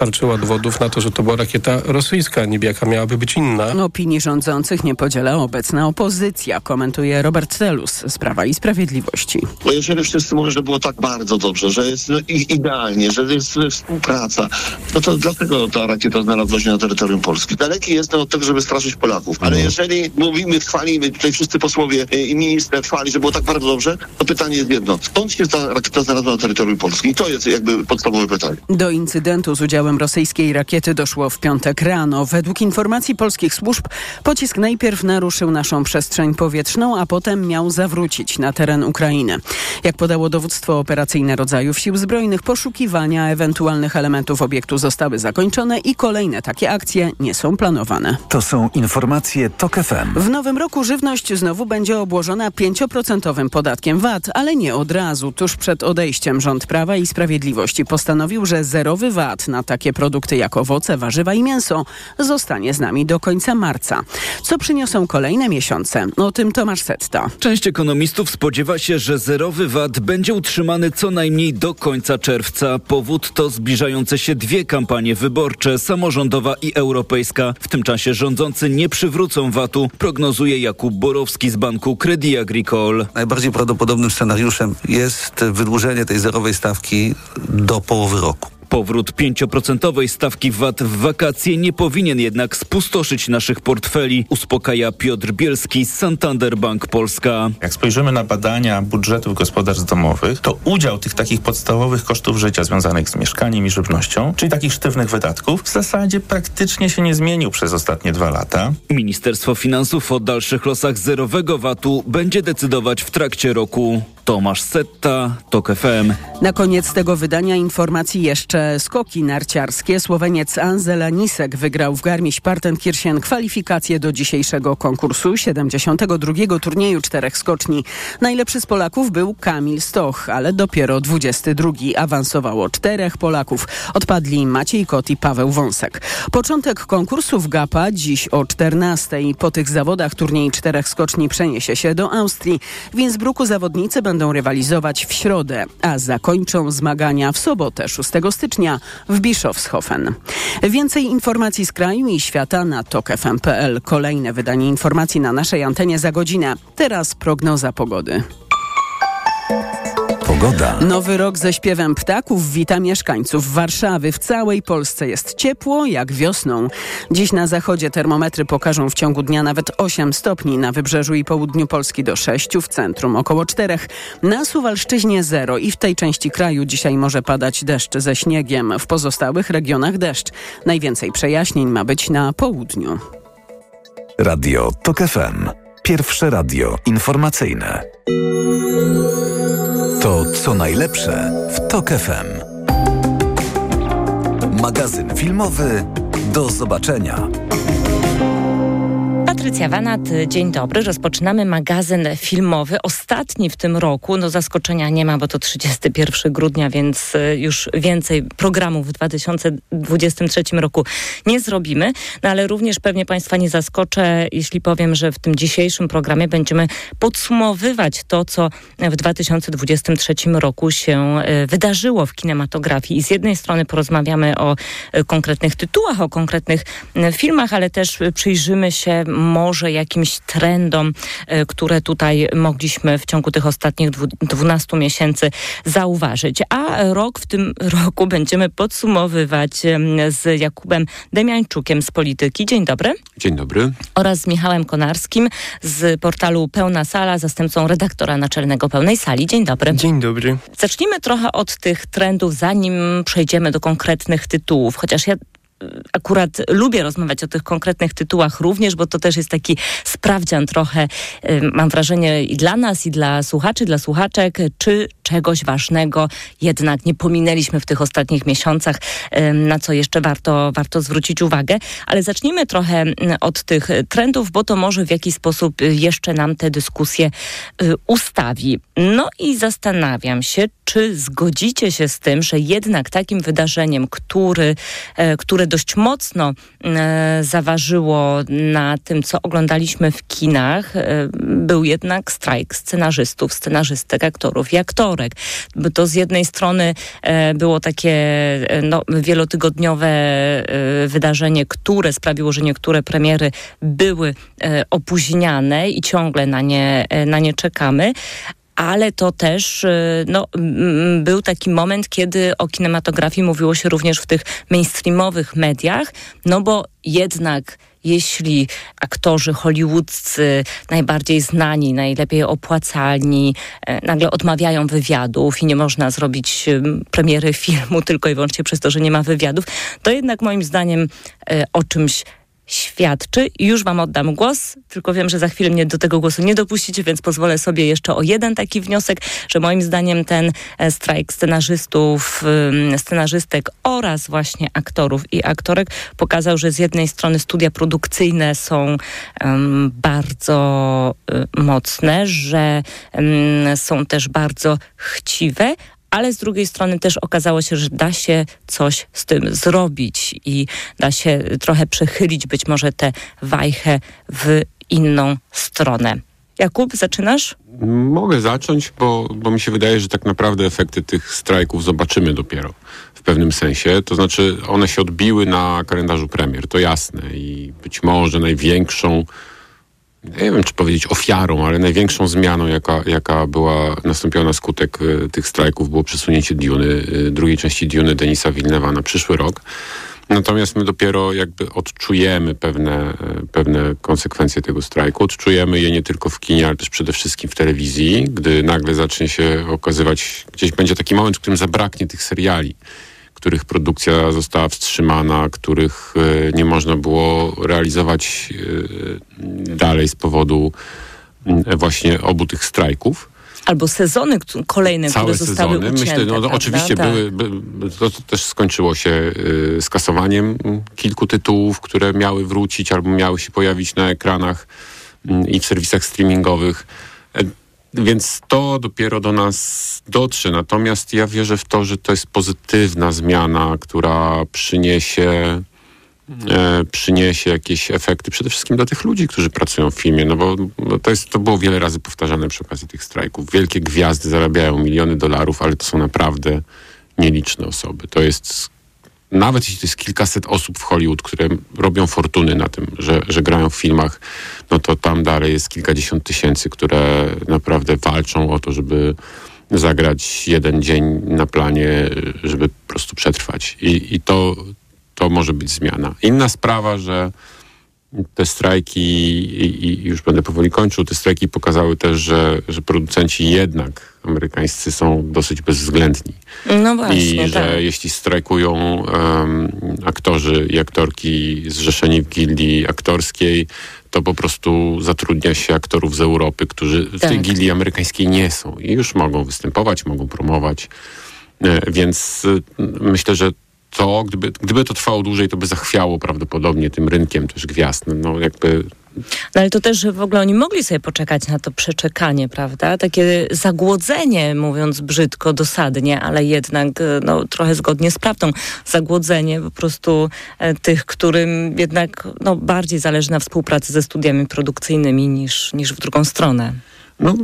starczyła dowodów na to, że to była rakieta rosyjska, niby jaka miałaby być inna. Opinii rządzących nie podziela obecna opozycja, komentuje Robert Telus z Prawa i Sprawiedliwości. Bo jeżeli wszyscy mówią, że było tak bardzo dobrze, że jest no, idealnie, że jest współpraca, no to dlatego ta rakieta znalazła się na terytorium Polski. Daleki jest od tego, żeby straszyć Polaków. Ale no. jeżeli mówimy, chwalimy, tutaj wszyscy posłowie i minister chwali, że było tak bardzo dobrze, to pytanie jest jedno. Skąd się ta rakieta znalazła na terytorium Polski? I to jest jakby podstawowe pytanie. Do incydentu z udziałem rosyjskiej rakiety doszło w piątek rano. Według informacji polskich służb pocisk najpierw naruszył naszą przestrzeń powietrzną, a potem miał zawrócić na teren Ukrainy. Jak podało dowództwo operacyjne rodzajów sił zbrojnych, poszukiwania ewentualnych elementów obiektu zostały zakończone i kolejne takie akcje nie są planowane. To są informacje TOK FM. W nowym roku żywność znowu będzie obłożona 5% podatkiem VAT, ale nie od razu. Tuż przed odejściem rząd Prawa i Sprawiedliwości postanowił, że zerowy VAT na takie produkty jak owoce, warzywa i mięso zostanie z nami do końca marca. Co przyniosą kolejne miesiące? O tym Tomasz Setta. Część ekonomistów spodziewa się, że zerowy VAT będzie utrzymany co najmniej do końca czerwca. Powód to zbliżające się dwie kampanie wyborcze, samorządowa i europejska. W tym czasie rządzący nie przywrócą VAT-u, prognozuje Jakub Borowski z Banku Credit Agricole. Najbardziej prawdopodobnym scenariuszem jest wydłużenie tej zerowej stawki do połowy roku. Powrót 5% stawki VAT w wakacje nie powinien jednak spustoszyć naszych portfeli, uspokaja Piotr Bielski z Santander Bank Polska. Jak spojrzymy na badania budżetów gospodarstw domowych, to udział tych takich podstawowych kosztów życia związanych z mieszkaniem i żywnością, czyli takich sztywnych wydatków, w zasadzie praktycznie się nie zmienił przez ostatnie dwa lata. Ministerstwo Finansów o dalszych losach zerowego VAT-u będzie decydować w trakcie roku. Tomasz Setta, TOK FM. Na koniec tego wydania informacji jeszcze skoki narciarskie. Słoweniec Anzel Nisek wygrał w Garmisch-Partenkirchen kwalifikacje do dzisiejszego konkursu 72. turnieju czterech skoczni. Najlepszy z Polaków był Kamil Stoch, ale dopiero 22. Awansowało czterech Polaków. Odpadli Maciej Kot i Paweł Wąsek. Początek konkursu w GAPA dziś o 14. Po tych zawodach turniej czterech skoczni przeniesie się do Austrii. W Innsbrucku zawodnicy będą rywalizować w środę, a zakończą zmagania w sobotę 6 stycznia w Bischofshofen. Więcej informacji z kraju i świata na tokefm.pl. Kolejne wydanie informacji na naszej antenie za godzinę. Teraz prognoza pogody. Pogoda. Nowy rok ze śpiewem ptaków wita mieszkańców Warszawy. W całej Polsce jest ciepło jak wiosną. Dziś na zachodzie termometry pokażą w ciągu dnia nawet 8 stopni, na wybrzeżu i południu Polski do 6, w centrum około 4. Na Suwalszczyźnie 0 i w tej części kraju dzisiaj może padać deszcz ze śniegiem. W pozostałych regionach deszcz. Najwięcej przejaśnień ma być na południu. Radio TOK FM. Pierwsze radio informacyjne. To co najlepsze w TOK FM. Magazyn filmowy. Do zobaczenia. Patrycja Wanat, dzień dobry. Rozpoczynamy magazyn filmowy, ostatni w tym roku. No zaskoczenia nie ma, bo to 31 grudnia, więc y, już więcej programów w 2023 roku nie zrobimy. No ale również pewnie Państwa nie zaskoczę, jeśli powiem, że w tym dzisiejszym programie będziemy podsumowywać to, co w 2023 roku się y, wydarzyło w kinematografii. I z jednej strony porozmawiamy o y, konkretnych tytułach, o konkretnych filmach, ale też przyjrzymy się może jakimś trendom, e, które tutaj mogliśmy w ciągu tych ostatnich 12 miesięcy zauważyć. A rok w tym roku będziemy podsumowywać z Jakubem Demiańczukiem z Polityki. Dzień dobry. Dzień dobry. Oraz z Michałem Konarskim z portalu Pełna Sala, zastępcą redaktora naczelnego Pełnej Sali. Dzień dobry. Dzień dobry. Zacznijmy trochę od tych trendów, zanim przejdziemy do konkretnych tytułów. Chociaż ja akurat lubię rozmawiać o tych konkretnych tytułach również, bo to też jest taki sprawdzian trochę, mam wrażenie, i dla nas, i dla słuchaczy, dla słuchaczek, czy czegoś ważnego jednak nie pominęliśmy w tych ostatnich miesiącach, na co jeszcze warto, warto zwrócić uwagę. Ale zacznijmy trochę od tych trendów, bo to może w jakiś sposób jeszcze nam tę dyskusję y, ustawi. No i zastanawiam się, czy zgodzicie się z tym, że jednak takim wydarzeniem, który, e, które dość mocno e, zaważyło na tym, co oglądaliśmy w kinach, e, był jednak strajk scenarzystów, scenarzystek, aktorów i aktorek. To z jednej strony było takie no, wielotygodniowe wydarzenie, które sprawiło, że niektóre premiery były opóźniane i ciągle na nie, na nie czekamy, ale to też y, no, był taki moment, kiedy o kinematografii mówiło się również w tych mainstreamowych mediach, no bo jednak jeśli aktorzy hollywoodzcy, najbardziej znani, najlepiej opłacalni, e, nagle odmawiają wywiadów i nie można zrobić premiery filmu tylko i wyłącznie przez to, że nie ma wywiadów, to jednak moim zdaniem e, o czymś świadczy. Już wam oddam głos, tylko wiem, że za chwilę mnie do tego głosu nie dopuścicie, więc pozwolę sobie jeszcze o jeden taki wniosek, że moim zdaniem ten e, strajk scenarzystów, scenarzystek oraz właśnie aktorów i aktorek pokazał, że z jednej strony studia produkcyjne są um, bardzo um, mocne, że um, są też bardzo chciwe, ale z drugiej strony też okazało się, że da się coś z tym zrobić i da się trochę przechylić być może tę wajchę w inną stronę. Jakub, zaczynasz? Mogę zacząć, bo, bo mi się wydaje, że tak naprawdę efekty tych strajków zobaczymy dopiero w pewnym sensie. To znaczy, one się odbiły na kalendarzu premier, to jasne. I być może największą nie wiem, czy powiedzieć ofiarą, ale największą zmianą, jaka, jaka była nastąpiona na skutek y, tych strajków, było przesunięcie Duny, y, drugiej części Duny Denisa Wilnewa na przyszły rok. Natomiast my dopiero jakby odczujemy pewne, y, pewne konsekwencje tego strajku. Odczujemy je nie tylko w kinie, ale też przede wszystkim w telewizji, gdy nagle zacznie się okazywać, gdzieś będzie taki moment, w którym zabraknie tych seriali których produkcja została wstrzymana, których e, nie można było realizować e, dalej z powodu właśnie obu tych strajków. Albo sezony kolejne, Całe które zostały sezony. ucięte. Myślę, no, oczywiście tak. były, by, to, to, też skończyło się skasowaniem kilku tytułów, które miały wrócić albo miały się pojawić na ekranach i w serwisach streamingowych. Więc to dopiero do nas dotrze. Natomiast ja wierzę w to, że to jest pozytywna zmiana, która przyniesie, e, przyniesie jakieś efekty przede wszystkim dla tych ludzi, którzy pracują w filmie. No bo, to, jest, to było wiele razy powtarzane przy okazji tych strajków. Wielkie gwiazdy zarabiają miliony dolarów, ale to są naprawdę nieliczne osoby. To jest nawet jeśli to jest kilkaset osób w Hollywood, które robią fortuny na tym, że, że grają w filmach, no to tam dalej jest kilkadziesiąt tysięcy, które naprawdę walczą o to, żeby zagrać jeden dzień na planie, żeby po prostu przetrwać. I, i to, to może być zmiana. Inna sprawa, że te strajki, i, i, już będę powoli kończył, te strajki pokazały też, że, że producenci jednak amerykańscy są dosyć bezwzględni. No właśnie, I że tak. jeśli strajkują um, aktorzy i aktorki zrzeszeni w gildii aktorskiej, to po prostu zatrudnia się aktorów z Europy, którzy w tej Tak. gildii amerykańskiej nie są i już mogą występować, mogą promować. E, Więc myślę, że to, gdyby, gdyby to trwało dłużej, to by zachwiało prawdopodobnie tym rynkiem też gwiazd. No, jakby No ale to też w ogóle oni mogli sobie poczekać na to przeczekanie, prawda? Takie zagłodzenie, mówiąc brzydko, dosadnie, ale jednak e, no, trochę zgodnie z prawdą. Zagłodzenie po prostu e, tych, którym jednak no, bardziej zależy na współpracy ze studiami produkcyjnymi niż, niż w drugą stronę. No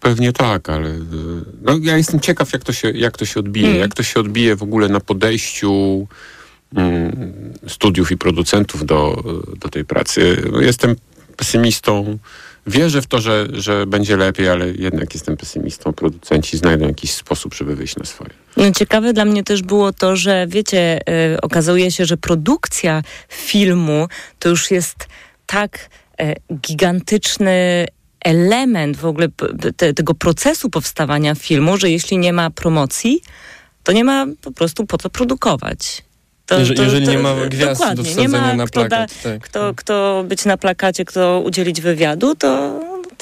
pewnie tak, ale y, no, ja jestem ciekaw, jak to się, jak to się odbije. Mm. Jak to się odbije w ogóle na podejściu mm, studiów i producentów do, do tej pracy. No, jestem pesymistą. Wierzę w to, że, że będzie lepiej, ale jednak jestem pesymistą. Producenci znajdą jakiś sposób, żeby wyjść na swoje. No, ciekawe dla mnie też było to, że wiecie, y, okazuje się, że produkcja filmu to już jest tak gigantyczny element w ogóle te, tego procesu powstawania filmu, że jeśli nie ma promocji, to nie ma po prostu po co produkować. To, Jeżeli- jeżeli nie ma gwiazd do dokładnie, nie wsadzenia ma na kto, da, plakat, tak. kto, kto być na plakacie, kto udzielić wywiadu, to,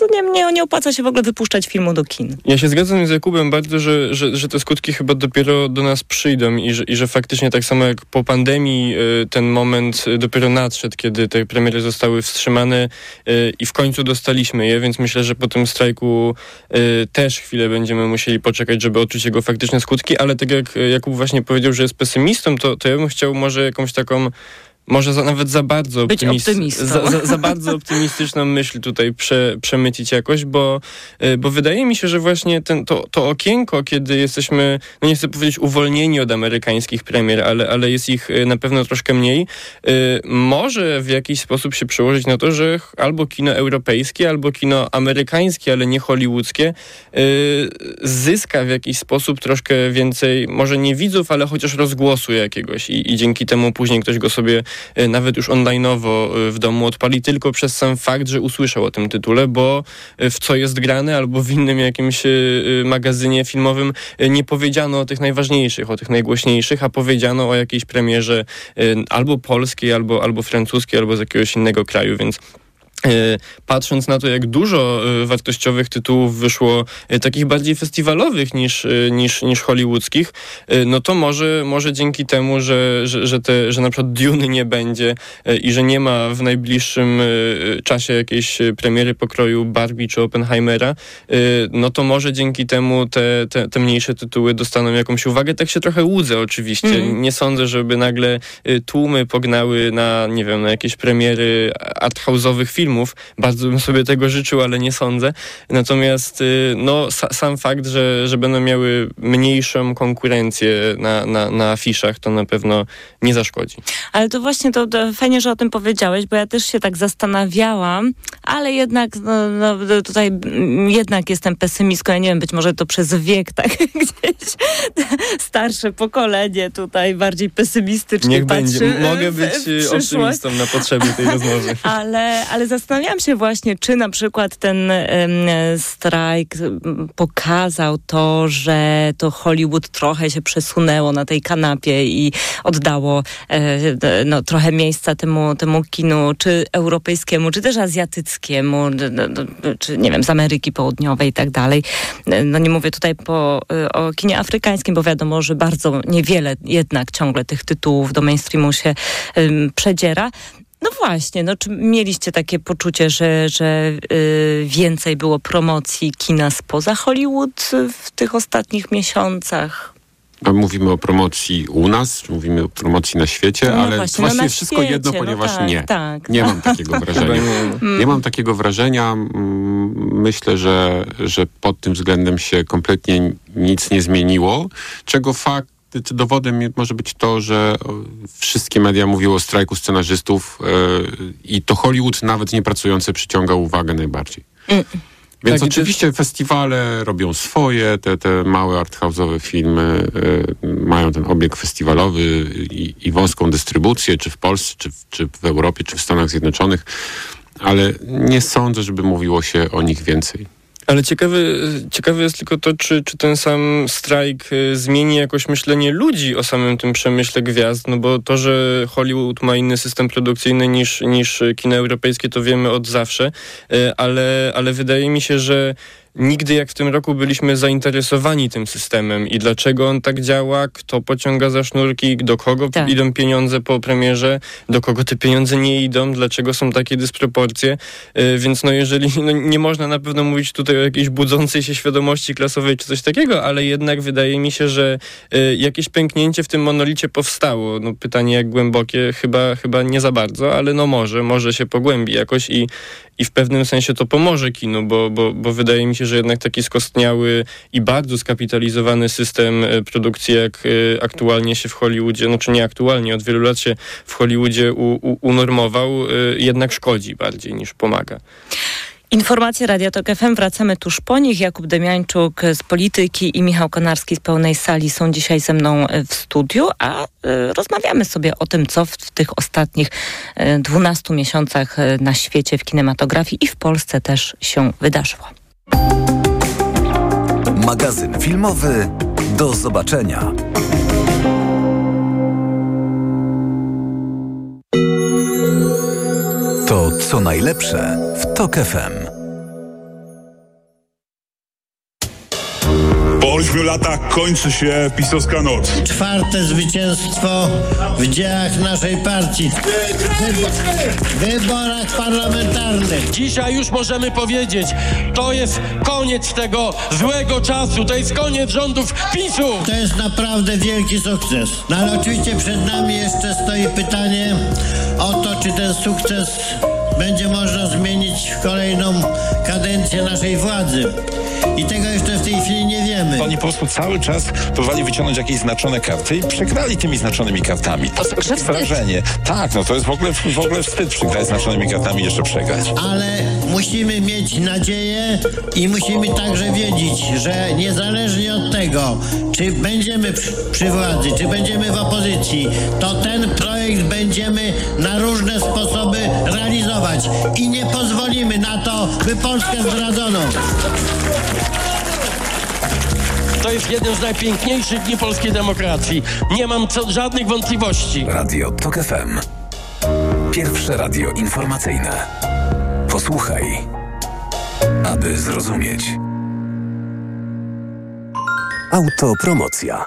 to nie, nie, nie opłaca się w ogóle wypuszczać filmu do kin. Ja się zgadzam z Jakubem bardzo, że, że, że te skutki chyba dopiero do nas przyjdą i że, i że faktycznie tak samo jak po pandemii y, ten moment dopiero nadszedł, kiedy te premiery zostały wstrzymane y, i w końcu dostaliśmy je, więc myślę, że po tym strajku też chwilę będziemy musieli poczekać, żeby odczuć jego faktyczne skutki, ale tak jak Jakub właśnie powiedział, że jest pesymistą, to, to ja bym chciał może jakąś taką może za, nawet za bardzo optymist, za, za, za, bardzo optymistyczną myśl tutaj prze, przemycić jakoś, bo, y, bo wydaje mi się, że właśnie ten, to, to okienko, kiedy jesteśmy, no nie chcę powiedzieć uwolnieni od amerykańskich premier, ale, ale jest ich y, na pewno troszkę mniej, y, może w jakiś sposób się przełożyć na to, że albo kino europejskie, albo kino amerykańskie, ale nie hollywoodzkie, zyska w jakiś sposób troszkę więcej, może nie widzów, ale chociaż rozgłosu jakiegoś i, i dzięki temu później ktoś go sobie nawet już onlineowo e, w domu odpali tylko przez sam fakt, że usłyszał o tym tytule, bo e, w co jest grane albo w innym jakimś magazynie filmowym nie powiedziano o tych najważniejszych, o tych najgłośniejszych, a powiedziano o jakiejś premierze albo polskiej, albo, albo francuskiej, albo z jakiegoś innego kraju, więc E, patrząc na to, jak dużo e, wartościowych tytułów wyszło, e, takich bardziej festiwalowych niż, niż, niż hollywoodzkich, no to może, może dzięki temu, że, że, że, te, że na przykład Dune nie będzie i że nie ma w najbliższym czasie jakiejś premiery pokroju Barbie czy Oppenheimera, no to może dzięki temu te, te, te mniejsze tytuły dostaną jakąś uwagę. Tak się trochę łudzę oczywiście. Mm. Nie sądzę, żeby nagle tłumy pognały na, nie wiem, na jakieś premiery arthouse'owych filmów, filmów. Bardzo bym sobie tego życzył, ale nie sądzę. Natomiast y, no, sam fakt, że, że będą miały mniejszą konkurencję na, na, na afiszach, to na pewno nie zaszkodzi. Ale to właśnie to, to fajnie, że o tym powiedziałeś, bo ja też się tak zastanawiałam, ale jednak no, no, tutaj jednak jestem pesymistką. Ja nie wiem, być może to przez wiek tak gdzieś starsze pokolenie tutaj bardziej pesymistycznie Niech patrzy. Będzie. Mogę być w, optymistą na potrzeby tej rozmowy. Ale, ale zastanawiam się właśnie, czy na przykład ten um, strajk pokazał to, że to Hollywood trochę się przesunęło na tej kanapie i oddało e, no, trochę miejsca temu, temu kinu, czy europejskiemu, czy też azjatyckiemu, czy nie wiem, z Ameryki Południowej i tak dalej. No nie mówię tutaj po, e, o kinie afrykańskim, bo wiadomo, że bardzo niewiele jednak ciągle tych tytułów do mainstreamu się um, przedziera. No właśnie, no czy mieliście takie poczucie, że, że yy, więcej było promocji kina spoza Hollywood w tych ostatnich miesiącach? Mówimy o promocji u nas, czy mówimy o promocji na świecie, no ale właśnie, właściwie no wszystko świecie, jedno, no ponieważ no tak, nie. Tak. Nie mam takiego wrażenia. Nie mam takiego wrażenia. Myślę, że, że pod tym względem się kompletnie nic nie zmieniło, czego fakt dowodem może być to, że wszystkie media mówiły o strajku scenarzystów yy, i to Hollywood nawet nie pracujące przyciąga uwagę najbardziej. Mm. Więc tak, oczywiście festiwale robią swoje, te, te małe arthouse'owe filmy y, mają ten obieg festiwalowy i, i, wąską dystrybucję, czy w Polsce, czy, czy w Europie, czy w Stanach Zjednoczonych, ale nie sądzę, żeby mówiło się o nich więcej. Ale ciekawe, ciekawe jest tylko to, czy, czy ten sam strajk y, zmieni jakoś myślenie ludzi o samym tym przemyśle gwiazd, no bo to, że Hollywood ma inny system produkcyjny niż, niż kino europejskie, to wiemy od zawsze, y, ale, ale wydaje mi się, że nigdy jak w tym roku byliśmy zainteresowani tym systemem i dlaczego on tak działa, kto pociąga za sznurki, do kogo tak. idą pieniądze po premierze, do kogo te pieniądze nie idą, dlaczego są takie dysproporcje. Yy, więc no jeżeli, no nie można na pewno mówić tutaj o jakiejś budzącej się świadomości klasowej czy coś takiego, ale jednak wydaje mi się, że yy, jakieś pęknięcie w tym monolicie powstało. No pytanie jak głębokie, chyba, chyba nie za bardzo, ale no może, może się pogłębi jakoś i, i w pewnym sensie to pomoże kinu, bo, bo, bo wydaje mi się, że jednak taki skostniały i bardzo skapitalizowany system e, produkcji, jak e, aktualnie się w Hollywoodzie, no czy nie aktualnie, od wielu lat się w Hollywoodzie u, u, unormował, e, jednak szkodzi bardziej niż pomaga. Informacje Radio Tok FM. Wracamy tuż po nich. Jakub Demiańczuk z Polityki i Michał Konarski z Pełnej Sali są dzisiaj ze mną w studiu, a y, rozmawiamy sobie o tym, co w, tych ostatnich y, 12 miesiącach y, na świecie w kinematografii i w Polsce też się wydarzyło. Magazyn filmowy. Do zobaczenia. To co najlepsze w TOK FM. Siedmiu latach kończy się pisowska noc. Czwarte zwycięstwo w dziełach naszej partii. W wyborach parlamentarnych. Dzisiaj już możemy powiedzieć, to jest koniec tego złego czasu, to jest koniec rządów PiSu. To jest naprawdę wielki sukces. No ale oczywiście przed nami jeszcze stoi pytanie o to, czy ten sukces będzie można zmienić w kolejną kadencję naszej władzy. I tego jeszcze w tej chwili nie wiemy. Oni po prostu cały czas próbowali wyciągnąć jakieś znaczone karty i przegrali tymi znaczonymi kartami. To jest wrażenie. Tak, no to jest w ogóle, w ogóle wstyd przegrać znaczonymi kartami i jeszcze przegrać. Ale musimy mieć nadzieję i musimy także wiedzieć, że niezależnie od tego, czy będziemy przy, przy władzy, czy będziemy w opozycji, to ten projekt będziemy na różne sposoby realizować i nie pozwolimy na to, by Polskę zdradzono. To jest jeden z najpiękniejszych dni polskiej demokracji. Nie mam co, żadnych wątpliwości. Radio TOK FM. Pierwsze radio informacyjne. Posłuchaj, aby zrozumieć. Autopromocja.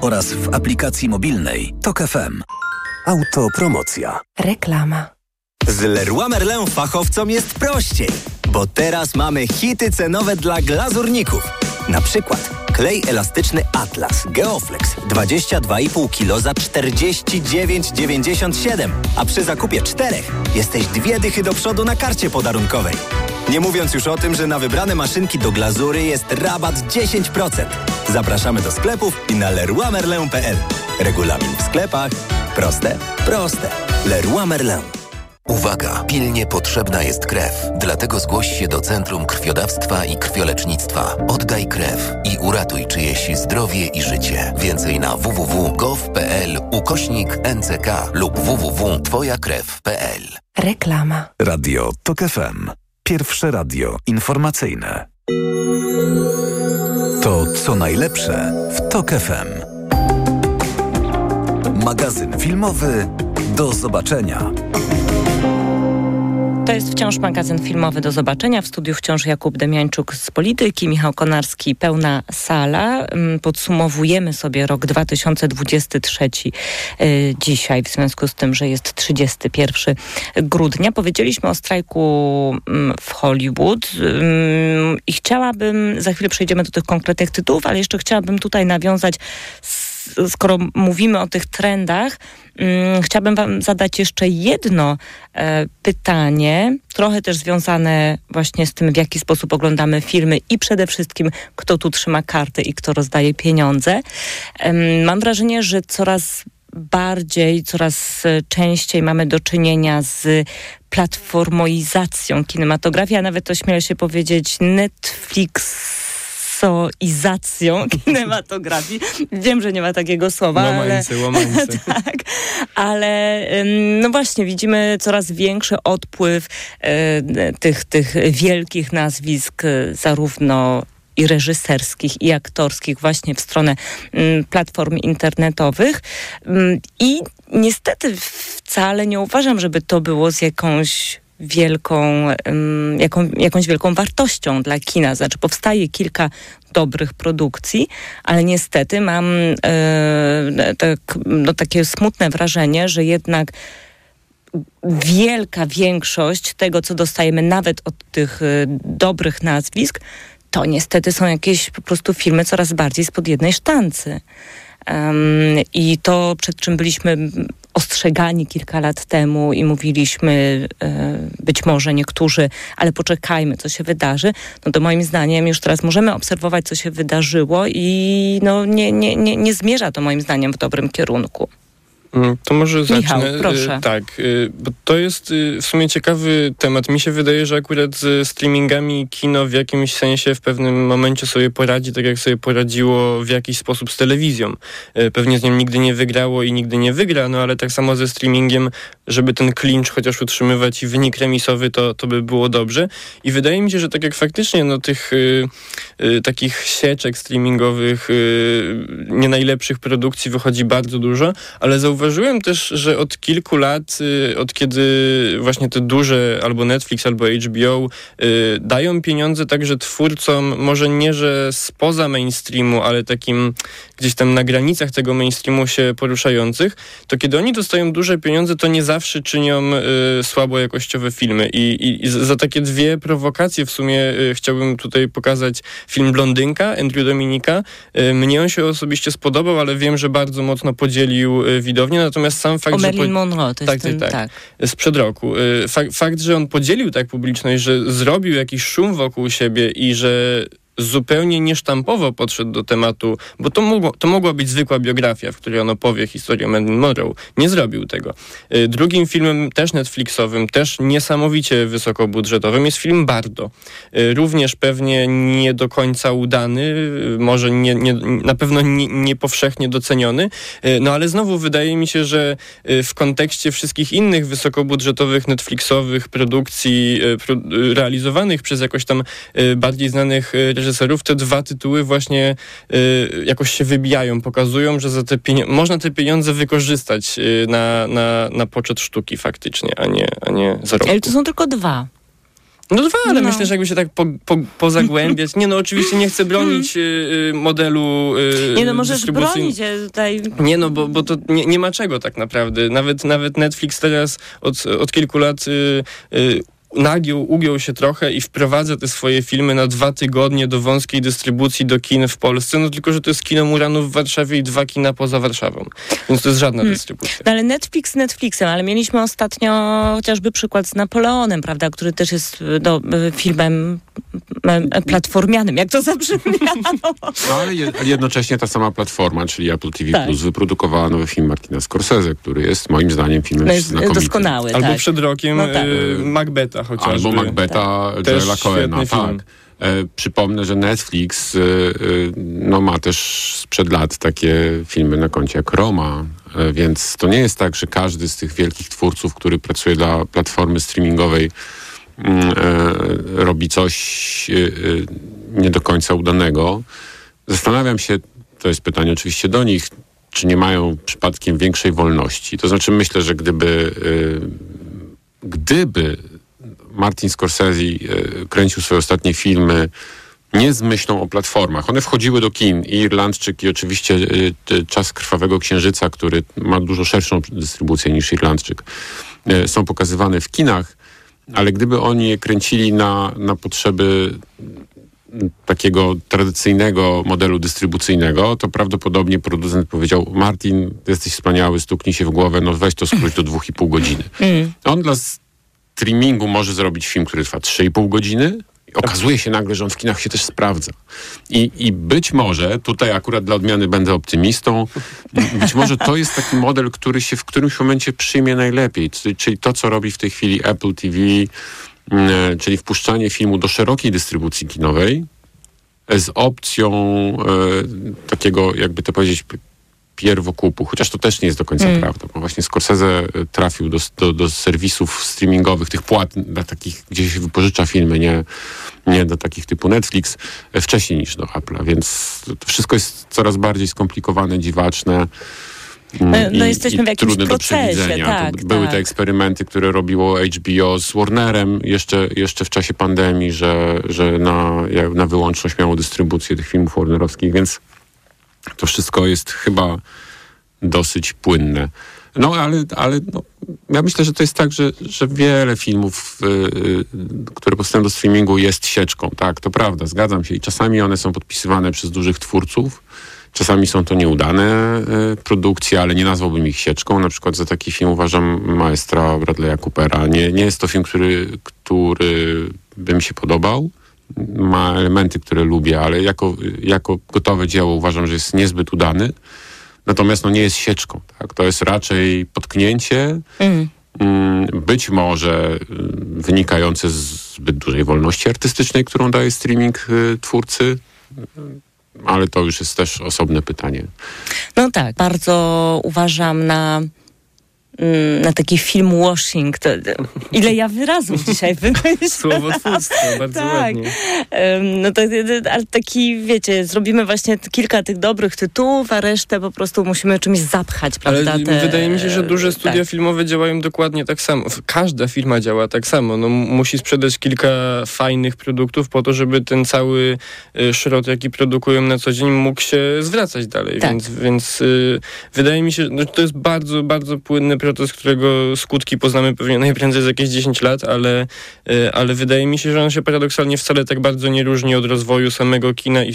oraz w aplikacji mobilnej TOK FM. Autopromocja. Reklama. Z Leroy Merlin fachowcom jest prościej, bo teraz mamy hity cenowe dla glazurników. Na przykład klej elastyczny Atlas Geoflex 22,5 kg za 49,97, a przy zakupie czterech jesteś dwie dychy do przodu na karcie podarunkowej. Nie mówiąc już o tym, że na wybrane maszynki do glazury jest rabat 10%. Zapraszamy do sklepów i na leroymerlin.pl. Regulamin w sklepach. Proste, proste. Leroy Merlin. Uwaga! Pilnie potrzebna jest krew. Dlatego zgłoś się do Centrum Krwiodawstwa i Krwiolecznictwa. Oddaj krew i uratuj czyjeś zdrowie i życie. Więcej na www.gov.pl ukośnik NCK lub www.twojakrew.pl Reklama. Radio TOK FM. Pierwsze radio informacyjne. To co najlepsze w TOK FM. Magazyn filmowy do zobaczenia. To jest wciąż magazyn filmowy do zobaczenia. W studiu wciąż Jakub Demiańczuk z Polityki, Michał Konarski, pełna sala. Podsumowujemy sobie rok 2023 dzisiaj, w związku z tym, że jest 31 grudnia. Powiedzieliśmy o strajku w Hollywood i chciałabym, za chwilę przejdziemy do tych konkretnych tytułów, ale jeszcze chciałabym tutaj nawiązać skoro mówimy o tych trendach, hmm, chciałabym Wam zadać jeszcze jedno e, pytanie, trochę też związane właśnie z tym, w jaki sposób oglądamy filmy i przede wszystkim, kto tu trzyma karty i kto rozdaje pieniądze. E, mam wrażenie, że coraz bardziej, coraz częściej mamy do czynienia z platformoizacją kinematografii, a nawet ośmielę się powiedzieć Netflix izacją kinematografii. Wiem, że nie ma takiego słowa, łamańcy, ale... Łamańcy. tak, ale no właśnie, widzimy coraz większy odpływ e, tych, tych wielkich nazwisk, zarówno i reżyserskich, i aktorskich właśnie w stronę mm, platform internetowych. Mm, I niestety wcale nie uważam, żeby to było z jakąś wielką, jaką, jakąś wielką wartością dla kina. Znaczy powstaje kilka dobrych produkcji, ale niestety mam e, tak, no, takie smutne wrażenie, że jednak wielka większość tego, co dostajemy nawet od tych e, dobrych nazwisk, to niestety są jakieś po prostu filmy coraz bardziej spod jednej sztancy. I to, przed czym byliśmy ostrzegani kilka lat temu i mówiliśmy e, być może niektórzy, ale poczekajmy, co się wydarzy, no to moim zdaniem już teraz możemy obserwować, co się wydarzyło i no nie, nie, nie, nie zmierza to moim zdaniem w dobrym kierunku. Mm, To może Michał, zacznę. proszę. Y, Tak, y, bo to jest y, w sumie ciekawy temat. Mi się wydaje, że akurat z streamingami kino w jakimś sensie w pewnym momencie sobie poradzi, tak jak sobie poradziło w jakiś sposób z telewizją. Pewnie z nią nigdy nie wygrało i nigdy nie wygra, no ale tak samo ze streamingiem, żeby ten clinch chociaż utrzymywać i wynik remisowy, to, to by było dobrze. I wydaje mi się, że tak jak faktycznie no, tych y, takich sieczek streamingowych, y, nie najlepszych produkcji wychodzi bardzo dużo, ale zauważyłem też, że od kilku lat, y, od kiedy właśnie te duże albo Netflix, albo HBO y, dają pieniądze także twórcom, może nie, że spoza mainstreamu, ale takim gdzieś tam na granicach tego mainstreamu się poruszających, to kiedy oni dostają duże pieniądze, to nie zawsze czynią y, słabo jakościowe filmy. I, i, i za takie dwie prowokacje w sumie chciałbym tutaj pokazać film Blondynka Andrew Dominika. Mnie on się osobiście spodobał, ale wiem, że bardzo mocno podzielił y, widownię, natomiast sam fakt, O że... Marilyn Monroe, to jest tak, ten, tak, tak. tak. Sprzed roku. Y, Fak, fakt, że on podzielił tak publiczność, że zrobił jakiś szum wokół siebie i że zupełnie niesztampowo podszedł do tematu, bo to, mogło, to mogła być zwykła biografia, w której on opowie historię Marilyn Monroe. Nie zrobił tego. Y, Drugim filmem, też Netflixowym, też niesamowicie wysokobudżetowym jest film Bardo. Y, Również pewnie nie do końca udany, y, może nie, nie, na pewno nie, nie doceniony, no ale znowu wydaje mi się, że w kontekście wszystkich innych wysokobudżetowych Netflixowych produkcji pro, realizowanych przez jakoś tam bardziej znanych y, reżyserów, te dwa tytuły właśnie y, jakoś się wybijają, pokazują, że za te można te pieniądze wykorzystać y, na, na, na poczet sztuki faktycznie, a nie, a nie zarobku. Ale to są tylko dwa. No dwa, ale No. myślę, że jakby się tak po, po, pozagłębiać. Nie no, oczywiście nie chcę bronić y, y, modelu y, Nie no, możesz bronić, ja tutaj... Nie no, bo, bo to nie, nie ma czego tak naprawdę. Nawet, nawet Netflix teraz od, od kilku lat y, y, nagiął, ugiął się trochę i wprowadza te swoje filmy na dwa tygodnie do wąskiej dystrybucji do kin w Polsce, no tylko, że to jest kino Muranów w Warszawie i dwa kina poza Warszawą. Więc to jest żadna Hmm. dystrybucja. No ale Netflix Netflixem, ale mieliśmy ostatnio chociażby przykład z Napoleonem, prawda, który też jest no, filmem e, platformianym, jak to zabrzmiało. No ale je- ale jednocześnie ta sama platforma, czyli Apple TV Tak. Plus, wyprodukowała nowy film Martina Scorsese, który jest moim zdaniem filmem No jest znakomitym. doskonały, Albo tak. przed rokiem No tak. y, Macbeta chociażby. Albo Macbeta Tak. Joela Coena, tak. E, przypomnę, że Netflix y, y, no, ma też sprzed lat takie filmy na koncie jak Roma, e, więc to nie jest tak, że każdy z tych wielkich twórców, który pracuje dla platformy streamingowej, mm, e, robi coś nie do końca udanego. Zastanawiam się, to jest pytanie oczywiście do nich, czy nie mają przypadkiem większej wolności. To znaczy myślę, że gdyby, gdyby Martin Scorsese y, kręcił swoje ostatnie filmy nie z myślą o platformach. One wchodziły do kin. I Irlandczyk, i oczywiście y, y, Czas Krwawego Księżyca, który ma dużo szerszą dystrybucję niż Irlandczyk, są pokazywane w kinach, ale gdyby oni je kręcili na, na potrzeby takiego tradycyjnego modelu dystrybucyjnego, to prawdopodobnie producent powiedział Martin, jesteś wspaniały, stuknij się w głowę, no weź to skróć do dwóch i pół godziny. Mm. On dla streamingu może zrobić film, który trwa 3,5 godziny. I Okazuje się nagle, że on w kinach się też sprawdza. I, I być może, tutaj akurat dla odmiany będę optymistą, być może to jest taki model, który się w którymś momencie przyjmie najlepiej. Czyli, to, co robi w tej chwili Apple TV, mm, czyli wpuszczanie filmu do szerokiej dystrybucji kinowej z opcją e, takiego, jakby to powiedzieć, pierwokupu, chociaż to też nie jest do końca Mm. prawda, bo właśnie Scorsese e, trafił do, do, do serwisów streamingowych, tych płat, dla takich, gdzie się wypożycza filmy, nie, nie do takich typu Netflix, e, wcześniej niż do Apple'a, więc to wszystko jest coraz bardziej skomplikowane, dziwaczne. mm, No, no i- jesteśmy i w jakimś trudne do procesie, przewidzenia. tak, były tak. te eksperymenty, które robiło HBO z Warnerem jeszcze, jeszcze w czasie pandemii, że, że na, na wyłączność miało dystrybucję tych filmów warnerowskich, więc to wszystko jest chyba dosyć płynne. No ale, ale no, ja myślę, że to jest tak, że, że wiele filmów, y, y, które powstają do streamingu jest sieczką. Tak, to prawda, zgadzam się. I czasami one są podpisywane przez dużych twórców, czasami są to nieudane y, produkcje, ale nie nazwałbym ich sieczką. Na przykład za taki film uważam Maestra Bradley'a Coopera. Nie, nie jest to film, który, który by mi się podobał. Ma elementy, które lubię, ale jako, jako gotowe dzieło uważam, że jest niezbyt udany. Natomiast no, nie jest sieczką. Tak? To jest raczej potknięcie, Mm. mm, być może mm, wynikające z zbyt dużej wolności artystycznej, którą daje streaming y, twórcy, ale to już jest też osobne pytanie. No tak, bardzo uważam na, na taki film washing. To, ile ja wyrazów dzisiaj wymyślam. Słowotwórstwo, bardzo tak. ładnie. No to, ale taki, wiecie, zrobimy właśnie kilka tych dobrych tytułów, a resztę po prostu musimy czymś zapchać, Ale prawda? Te- wydaje mi się, że duże studia tak. filmowe działają dokładnie tak samo. Każda firma działa tak samo. No, musi sprzedać kilka fajnych produktów po to, żeby ten cały y, szrot, jaki produkują na co dzień, mógł się zwracać dalej. Tak. Więc, więc y, wydaje mi się, że to jest bardzo, bardzo płynny proces, którego skutki poznamy pewnie najprędzej za jakieś 10 lat, ale, y, ale wydaje mi się, że on się paradoksalnie wcale tak bardzo nie różni od rozwoju samego kina i,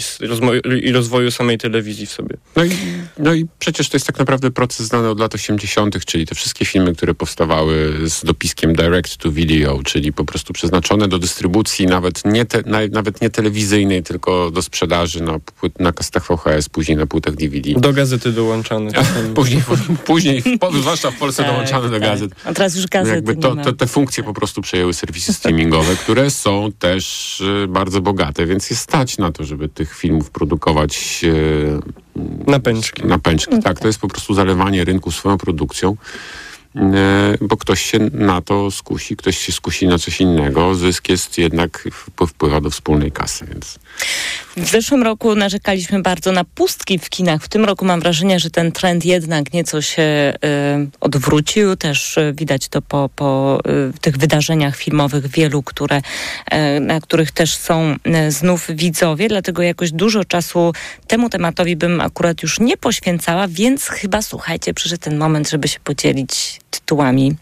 i rozwoju samej telewizji w sobie. No i, no i przecież to jest tak naprawdę proces znany od lat 80., czyli te wszystkie filmy, które powstawały z dopiskiem direct to video, czyli po prostu przeznaczone do dystrybucji nawet nie, te, na, nawet nie telewizyjnej, tylko do sprzedaży na, płyt, na kastach VHS, później na płytach DVD. Do gazety dołączane. Później, później zwłaszcza w Polsce Tak, dołączane do tak. gazet. A teraz już gazety Jakby nie to, te funkcje po prostu przejęły serwisy streamingowe, które są też y, bardzo bogate, więc jest stać na to, żeby tych filmów produkować y, Na pęczki. na pęczki. Tak, to jest po prostu zalewanie rynku swoją produkcją, e, bo ktoś się na to skusi, ktoś się skusi na coś innego. Zysk jest jednak, wpływa do wspólnej kasy, więc W zeszłym roku narzekaliśmy bardzo na pustki w kinach. W tym roku mam wrażenie, że ten trend jednak nieco się y, odwrócił. Też y, widać to po, po y, tych wydarzeniach filmowych wielu, które, y, na których też są y, znów widzowie. Dlatego jakoś dużo czasu temu tematowi bym akurat już nie poświęcała, więc chyba słuchajcie, przyszedł ten moment, żeby się podzielić tytułami.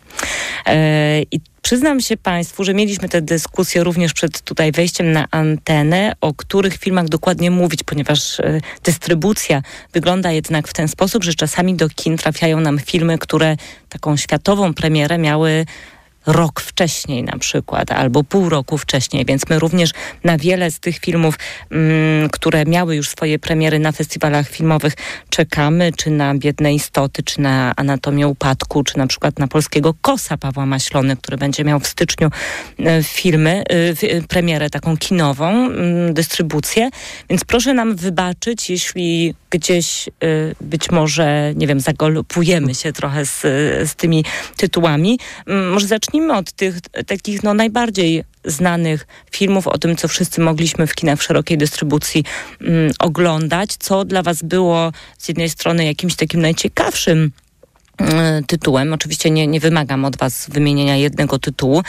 E, I przyznam się Państwu, że mieliśmy tę dyskusję również przed tutaj wejściem na antenę, o których filmach dokładnie mówić, ponieważ e, dystrybucja wygląda jednak w ten sposób, że czasami do kin trafiają nam filmy, które taką światową premierę miały rok wcześniej na przykład, albo pół roku wcześniej, więc my również na wiele z tych filmów, mm, które miały już swoje premiery na festiwalach filmowych, czekamy, czy na Biedne Istoty, czy na Anatomię Upadku, czy na przykład na Polskiego Kosa Pawła Maślony, który będzie miał w styczniu e, filmy, e, e, premierę taką kinową, mm, dystrybucję, więc proszę nam wybaczyć, jeśli gdzieś być może, nie wiem, zagolpujemy się trochę z, z tymi tytułami. Może zacznijmy od tych takich no, najbardziej znanych filmów, o tym, co wszyscy mogliśmy w kinach w szerokiej dystrybucji mm, oglądać. Co dla Was było z jednej strony jakimś takim najciekawszym mm, tytułem. Oczywiście nie, nie wymagam od Was wymienienia jednego tytułu,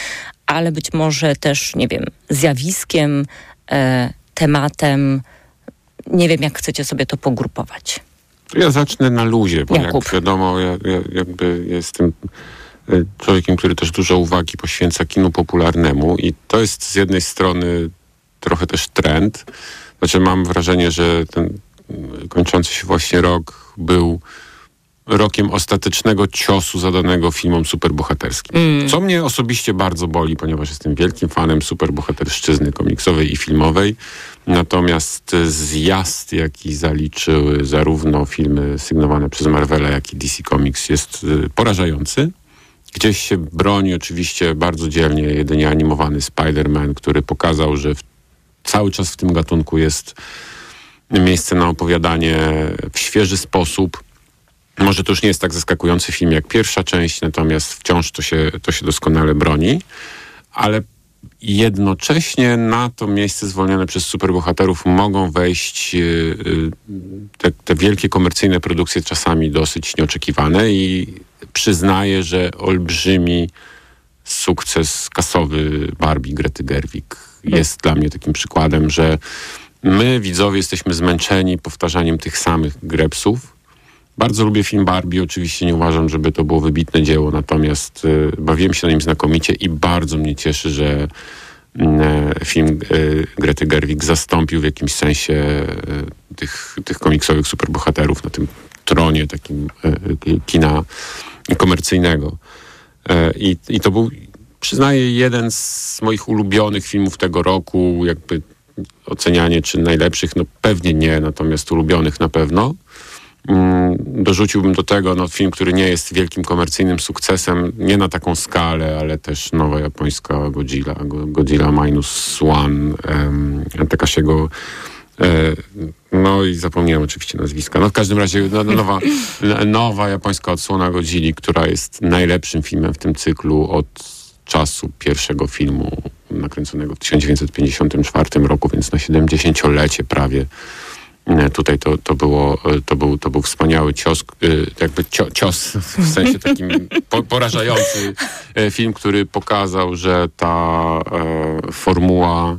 ale być może też, nie wiem, zjawiskiem, e, tematem. Nie wiem, jak chcecie sobie to pogrupować. ja zacznę na luzie, bo Jakub. jak wiadomo, ja, ja jakby jestem człowiekiem, który też dużo uwagi poświęca kinu popularnemu i to jest z jednej strony trochę też trend. Znaczy mam wrażenie, że ten mm, kończący się właśnie rok był rokiem ostatecznego ciosu zadanego filmom superbohaterskim. Mm. Co mnie osobiście bardzo boli, ponieważ jestem wielkim fanem superbohaterszczyzny komiksowej i filmowej. Natomiast zjazd, jaki zaliczyły zarówno filmy sygnowane przez Marvela, jak i DC Comics jest e, porażający. Gdzieś się broni oczywiście bardzo dzielnie jedynie animowany Spider-Man, który pokazał, że w, cały czas w tym gatunku jest miejsce na opowiadanie w świeży sposób. Może to już nie jest tak zaskakujący film jak pierwsza część, natomiast wciąż to się, to się doskonale broni, ale jednocześnie na to miejsce zwolnione przez superbohaterów mogą wejść y, y, te, te wielkie komercyjne produkcje, czasami dosyć nieoczekiwane i przyznaję, że olbrzymi sukces kasowy Barbie Grety Gerwig jest dla mnie takim przykładem, że my widzowie jesteśmy zmęczeni powtarzaniem tych samych grepsów. Bardzo lubię film Barbie, oczywiście nie uważam, żeby to było wybitne dzieło, natomiast y, bawiłem się na nim znakomicie i bardzo mnie cieszy, że mm, e, film y, Grety Gerwig zastąpił w jakimś sensie y, tych, tych komiksowych superbohaterów na tym tronie takim kina komercyjnego. E, I, I to był, przyznaję, jeden z moich ulubionych filmów tego roku. Jakby ocenianie czy najlepszych, no pewnie nie, natomiast ulubionych na pewno. Mm, dorzuciłbym do tego no, film, który nie jest wielkim komercyjnym sukcesem, nie na taką skalę, ale też nowa japońska Godzilla, Godzilla Minus One, um, Takashiego e, no i zapomniałem oczywiście nazwiska. No w każdym razie no, no nowa, nowa japońska odsłona Godzilli, która jest najlepszym filmem w tym cyklu od czasu pierwszego filmu nakręconego w 1954 roku, więc na 70-lecie prawie E, tutaj to, to, było, e, to, był, to był wspaniały cios, e, jakby cios w sensie takim porażający film, który pokazał, że ta formuła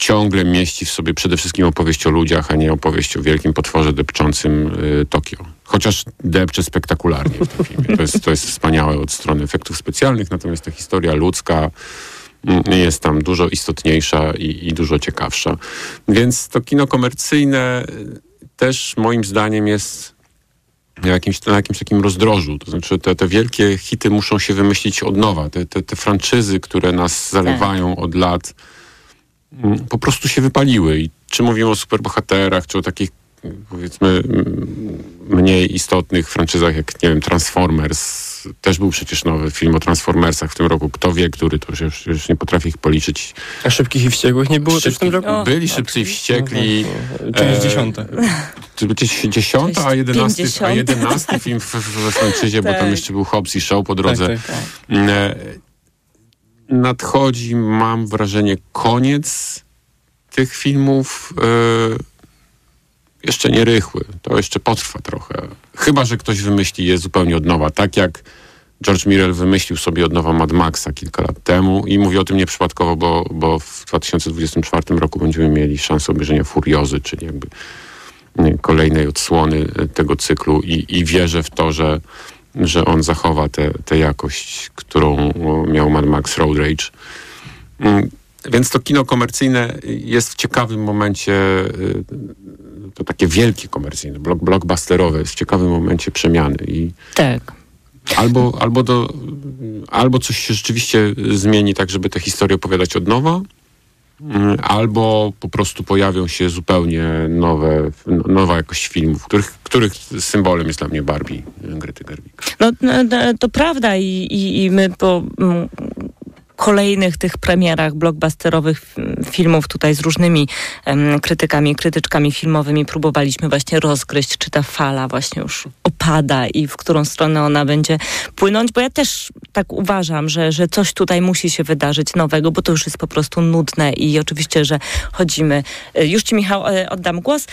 ciągle mieści w sobie przede wszystkim opowieść o ludziach, a nie opowieść o wielkim potworze depczącym Tokio. Chociaż depcze spektakularnie w tym filmie. To jest, to jest wspaniałe od strony efektów specjalnych, natomiast ta historia ludzka jest tam dużo istotniejsza i, i dużo ciekawsza. Więc to kino komercyjne też moim zdaniem jest na jakimś, na jakimś takim rozdrożu. To znaczy te, te wielkie hity muszą się wymyślić od nowa. Te, te, te franczyzy, które nas zalewają od lat, mm, po prostu się wypaliły. I czy mówimy o superbohaterach, czy o takich powiedzmy mniej istotnych franczyzach jak, nie wiem, Transformers. Też był przecież nowy film o Transformersach w tym roku. Kto wie, który, to już, już nie potrafię ich policzyć. A Szybkich i Wściekłych nie było Szybkich, też w tym roku? O, byli Szybcy i Wściekli. Część dziesiąta. Czy dziesiąta, a jedenasty, a jedenasty film w, we franczyzie, tak. bo tam tak. jeszcze był Hobbs i Show po drodze. Tak, tak, tak. E, nadchodzi, mam wrażenie, koniec tych filmów. E, jeszcze nie rychły. To jeszcze potrwa trochę. Chyba, że ktoś wymyśli je zupełnie od nowa. Tak jak George Mirel wymyślił sobie od nowa Mad Maxa kilka lat temu i mówię o tym nieprzypadkowo, bo, bo w 2024 roku będziemy mieli szansę obejrzenia Furiozy, czyli jakby kolejnej odsłony tego cyklu i, i wierzę w to, że, że on zachowa tę jakość, którą miał Mad Max Road Rage. Mm, więc to kino komercyjne jest w ciekawym momencie to takie wielkie komercyjne, block, blockbusterowe, jest w ciekawym momencie przemiany. I tak. Albo, albo, do, albo coś się rzeczywiście zmieni tak, żeby tę historię opowiadać od nowa, albo po prostu pojawią się zupełnie nowe, nowa jakość filmów, których, których symbolem jest dla mnie Barbie Grety Gerwig. No, no, no to prawda i, i, i my po kolejnych tych premierach blockbusterowych filmów tutaj z różnymi um, krytykami, krytyczkami filmowymi próbowaliśmy właśnie rozgryźć, czy ta fala właśnie już opada i w którą stronę ona będzie płynąć, bo ja też tak uważam, że, że coś tutaj musi się wydarzyć nowego, bo to już jest po prostu nudne i oczywiście, że chodzimy, e, już Ci Michał e, oddam głos,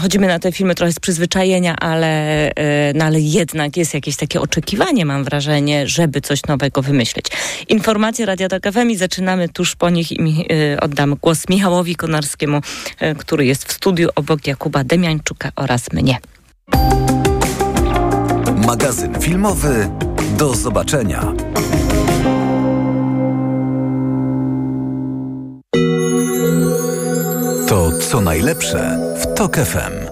chodzimy na te filmy trochę z przyzwyczajenia, ale, e, no, ale jednak jest jakieś takie oczekiwanie, mam wrażenie, żeby coś nowego wymyśleć. Informacja informacje Radia Tok FM i zaczynamy tuż po nich i mi, y, oddam głos Michałowi Konarskiemu, y, który jest w studiu obok Jakuba Demiańczuka oraz mnie. Magazyn filmowy do zobaczenia. To co najlepsze w Tok FM.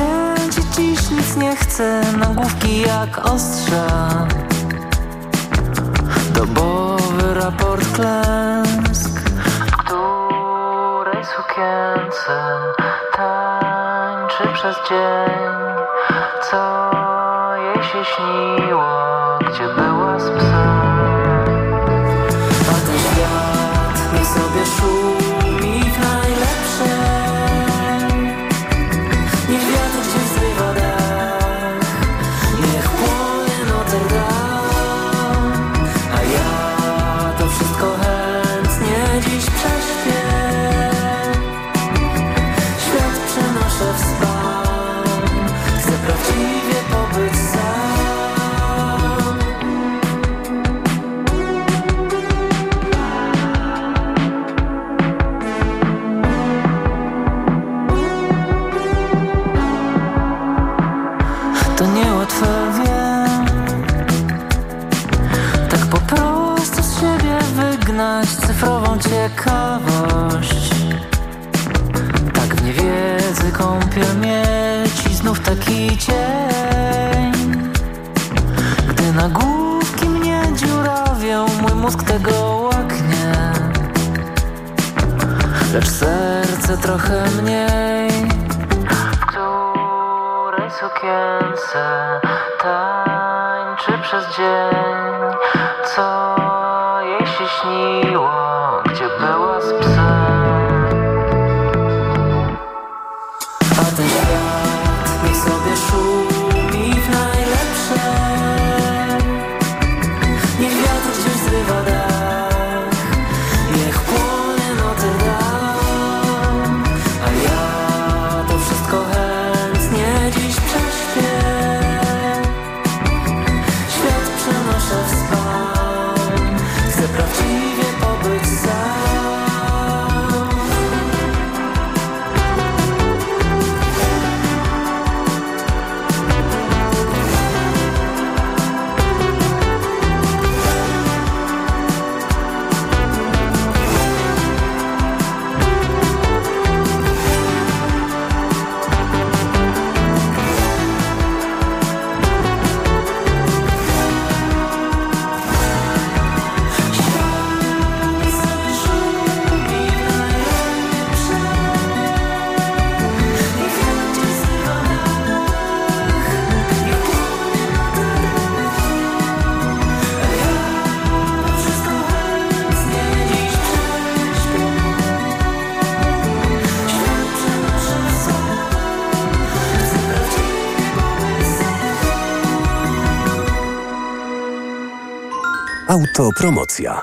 Ja dziś nic nie chcę, nagłówki jak ostrza. Dobowy raport klęsk W której sukience tańczy przez dzień Co jej się śniło. Ciekawość. Tak w niewiedzy kąpiel mieć I znów taki cień. Gdy nagłówki mnie dziurawią Mój mózg tego łaknie. Lecz serce trochę mniej. W której sukience Tańczy przez dzień Autopromocja.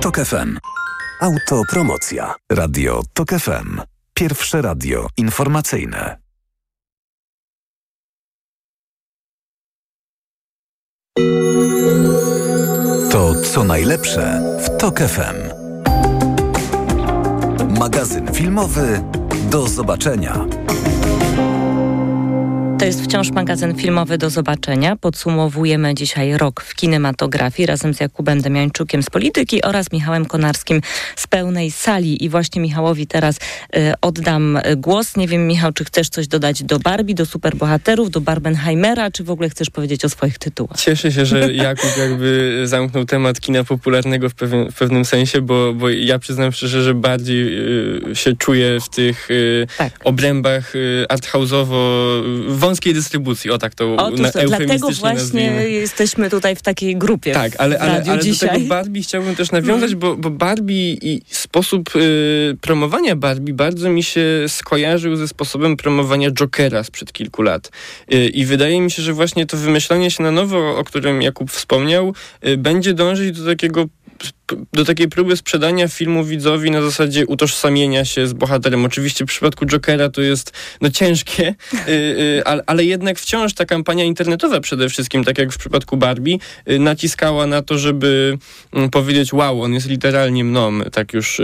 Tok FM. Autopromocja. Radio Tok FM. Pierwsze radio informacyjne. To co najlepsze w Tok FM. Magazyn filmowy. Do zobaczenia. To jest wciąż magazyn filmowy do zobaczenia. Podsumowujemy dzisiaj rok w kinematografii razem z Jakubem Demiańczukiem z Polityki oraz Michałem Konarskim z pełnej sali. I właśnie Michałowi teraz y, oddam głos. Nie wiem, Michał, czy chcesz coś dodać do Barbie, do superbohaterów, do Barbenheimera, czy w ogóle chcesz powiedzieć o swoich tytułach? Cieszę się, że Jakub jakby zamknął temat kina popularnego w, pewien, w pewnym sensie, bo, bo ja przyznam szczerze, że bardziej y, się czuję w tych y, tak. obrębach y, arthouse'owo wąskiej dystrybucji, o tak to Otóż na, to, dlatego właśnie nazwijmy. jesteśmy tutaj w takiej grupie. Tak, ale, ale, ale do tego Barbie chciałbym też nawiązać, bo, bo Barbie i sposób y, promowania Barbie bardzo mi się skojarzył ze sposobem promowania Jokera sprzed kilku lat. Y, I wydaje mi się, że właśnie to wymyślanie się na nowo, o którym Jakub wspomniał, y, będzie dążyć do takiego do takiej próby sprzedania filmu widzowi na zasadzie utożsamienia się z bohaterem. Oczywiście w przypadku Jokera to jest no ciężkie, y, y, ale, jednak wciąż ta kampania internetowa przede wszystkim, tak jak w przypadku Barbie, y, naciskała na to, żeby mm, powiedzieć wow, on jest literalnie mną, tak już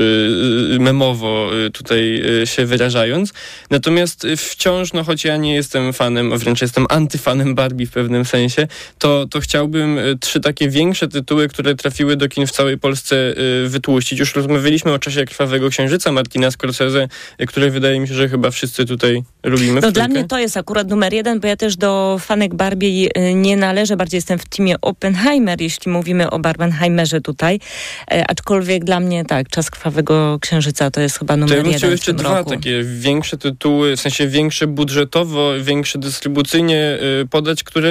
memowo tutaj się wyrażając. Natomiast wciąż, no choć ja nie jestem fanem, a wręcz jestem antyfanem Barbie w pewnym sensie, to, to chciałbym trzy takie większe tytuły, które trafiły do kin w całej Polsce y, wytłuścić. Już rozmawialiśmy o czasie Krwawego Księżyca Martina Scorsese, y, które wydaje mi się, że chyba wszyscy tutaj lubimy. No dla mnie to jest akurat numer jeden, bo ja też do fanek Barbie y, nie należę, bardziej jestem w teamie Oppenheimer, jeśli mówimy o Barbenheimerze tutaj, e, aczkolwiek dla mnie tak, Czas Krwawego Księżyca to jest chyba To numer ja bym jeden chciał w jeszcze dwa roku. takie większe tytuły, w sensie większe budżetowo, większe dystrybucyjnie y, podać, które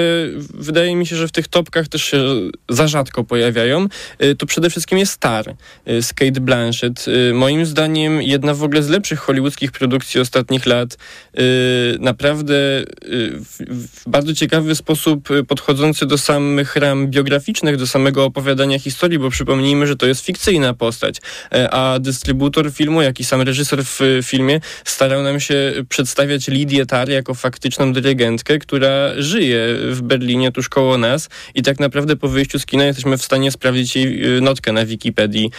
wydaje mi się, że w tych topkach też się za rzadko pojawiają. Y, To przede wszystkim jest Star y, z Kate Blanchett. Y, Moim zdaniem jedna w ogóle z lepszych hollywoodzkich produkcji ostatnich lat. Y, naprawdę y, w, bardzo ciekawy sposób y, podchodzący do samych ram biograficznych, do samego opowiadania historii, bo przypomnijmy, że to jest fikcyjna postać, e, a dystrybutor filmu, jak i sam reżyser w filmie starał nam się przedstawiać Lidię Tar jako faktyczną dyrygentkę, która żyje w Berlinie tuż koło nas i tak naprawdę po wyjściu z kina jesteśmy w stanie sprawdzić jej notkę na Wikipedii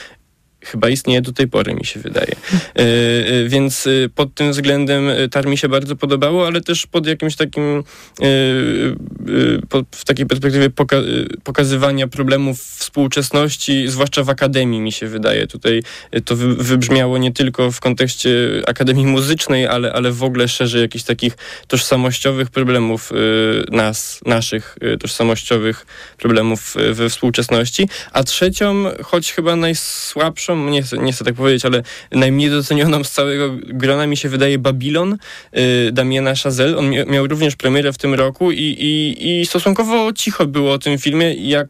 chyba istnieje do tej pory, mi się wydaje. E, e, więc e, pod tym względem Tar mi się bardzo podobało, ale też pod jakimś takim, w takiej perspektywie poka pokazywania problemów współczesności, zwłaszcza w akademii, mi się wydaje. Tutaj to wy wybrzmiało nie tylko w kontekście Akademii Muzycznej, ale, ale w ogóle szerzej jakichś takich tożsamościowych problemów nas, naszych tożsamościowych problemów we współczesności. A trzecią, choć chyba najsłabszą, nie chcę, nie chcę tak powiedzieć, ale najmniej docenioną z całego grona mi się wydaje Babilon y, Damiena Chazelle. On mia miał również premierę w tym roku i, i, i stosunkowo cicho było o tym filmie, jak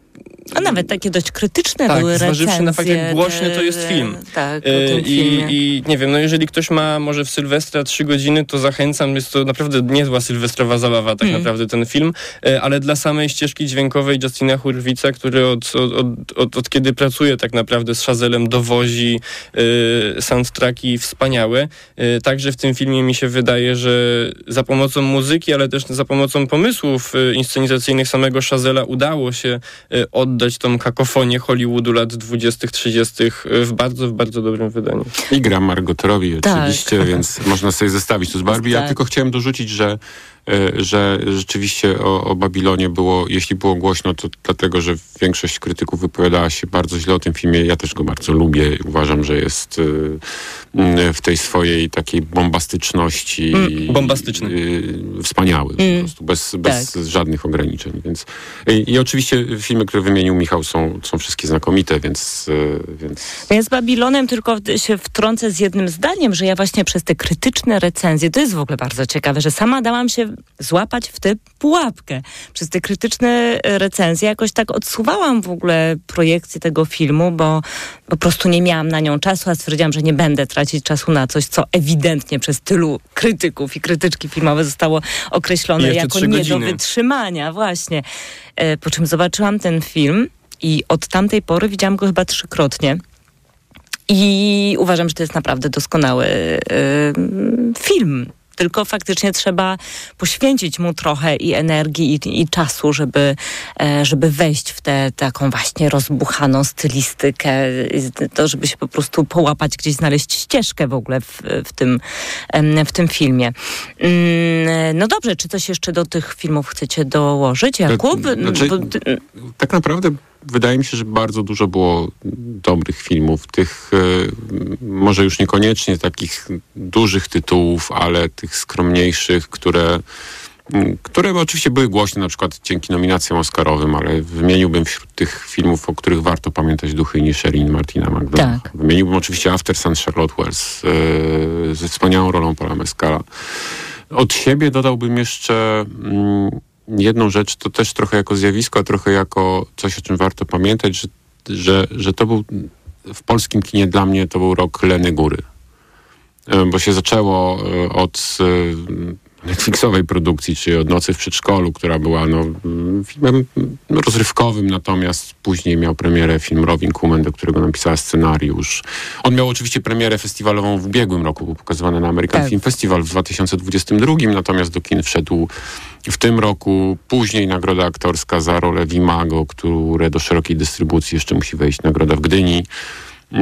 a nawet takie dość krytyczne tak, były recenzje. zważywszy na fakt, jak głośny to jest film. Tak, e, I, I nie wiem, no jeżeli ktoś ma może w Sylwestra trzy godziny, to zachęcam. Jest to naprawdę niezła sylwestrowa zabawa tak mm. naprawdę ten film. E, ale dla samej ścieżki dźwiękowej Justina Hurwica, który od, od, od, od, od kiedy pracuje tak naprawdę z Szazelem, dowozi e, soundtracki wspaniałe. E, także w tym filmie mi się wydaje, że za pomocą muzyki, ale też za pomocą pomysłów inscenizacyjnych samego Szazela udało się e, oddać tą kakofonię Hollywoodu lat 20., 30. w bardzo, w bardzo dobrym wydaniu. I gra Margot Robbie Tak. oczywiście, więc można sobie zestawić to z Barbie. Ja Tak. tylko chciałem dorzucić, że że rzeczywiście o, o Babilonie było, jeśli było głośno, to dlatego, że większość krytyków wypowiadała się bardzo źle o tym filmie. Ja też go bardzo lubię. Uważam, że jest y, w tej swojej takiej bombastyczności Mm, bombastyczny. y, wspaniały po Mm, prostu, bez, bez tak. żadnych ograniczeń. Więc, i, I oczywiście filmy, które wymienił Michał są, są wszystkie znakomite, więc, więc Ja z Babilonem tylko się wtrącę z jednym zdaniem, że ja właśnie przez te krytyczne recenzje, to jest w ogóle bardzo ciekawe, że sama dałam się złapać w tę pułapkę. Przez te krytyczne e, recenzje jakoś tak odsuwałam w ogóle projekcję tego filmu, bo po prostu nie miałam na nią czasu, a stwierdziłam, że nie będę tracić czasu na coś, co ewidentnie przez tylu krytyków i krytyczki filmowe zostało określone jako nie do wytrzymania. Właśnie. E, Po czym zobaczyłam ten film i od tamtej pory widziałam go chyba trzykrotnie. I uważam, że to jest naprawdę doskonały y, film. Tylko faktycznie trzeba poświęcić mu trochę i energii, i, i czasu, żeby, e, żeby wejść w tę taką właśnie rozbuchaną stylistykę, to żeby się po prostu połapać, gdzieś znaleźć ścieżkę w ogóle w, w, tym, w tym filmie. Mm, No dobrze, czy coś jeszcze do tych filmów chcecie dołożyć, Jakub? Znaczy, tak naprawdę wydaje mi się, że bardzo dużo było dobrych filmów. Tych e, może już niekoniecznie takich dużych tytułów, ale tych skromniejszych, które które oczywiście były głośne na przykład dzięki nominacjom Oscarowym, ale wymieniłbym wśród tych filmów, o których warto pamiętać Duchy i Martina McDonagh. Tak. Wymieniłbym oczywiście After Sun Charlotte Wells e, ze wspaniałą rolą Paula Mescala. Od siebie dodałbym jeszcze mm, jedną rzecz, to też trochę jako zjawisko, a trochę jako coś, o czym warto pamiętać, że, że, że to był w polskim kinie dla mnie to był rok Leny Góry. E, Bo się zaczęło e, od e, Netflixowej produkcji, czyli od Nocy w przedszkolu, która była no, mm, filmem rozrywkowym, natomiast później miał premierę film Robin Kumen, do którego napisała scenariusz. On miał oczywiście premierę festiwalową w ubiegłym roku, był pokazywany na American Tak. Film Festival w 2022, natomiast do kin wszedł w tym roku. Później nagroda aktorska za rolę Vimago, które do szerokiej dystrybucji jeszcze musi wejść nagroda w Gdyni. E,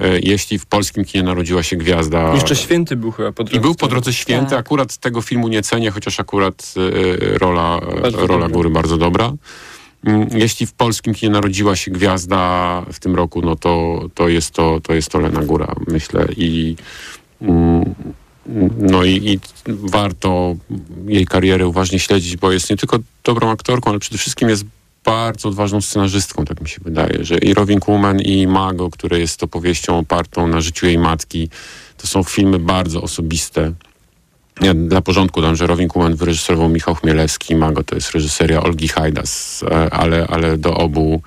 e, jeśli w polskim kinie narodziła się gwiazda... Jeszcze święty był chyba po drodze. I był po drodze święty. Tak. Akurat tego filmu nie cenię, chociaż akurat e, rola, Bardzo rola góry bardzo dobra. Mm, Jeśli w polskim kinie narodziła się gwiazda w tym roku, no to, to, jest, to, to jest to Lena Góra, myślę. I, mm, no i, i warto jej karierę uważnie śledzić, bo jest nie tylko dobrą aktorką, ale przede wszystkim jest bardzo odważną scenarzystką, tak mi się wydaje, że i Robin Kuman i Mago, które jest opowieścią opartą na życiu jej matki, to są filmy bardzo osobiste. Ja dla porządku dam, że Robin Kuman wyreżyserował Michał Chmielewski, Mago to jest reżyseria Olgi Hajdas, e, ale, ale do obu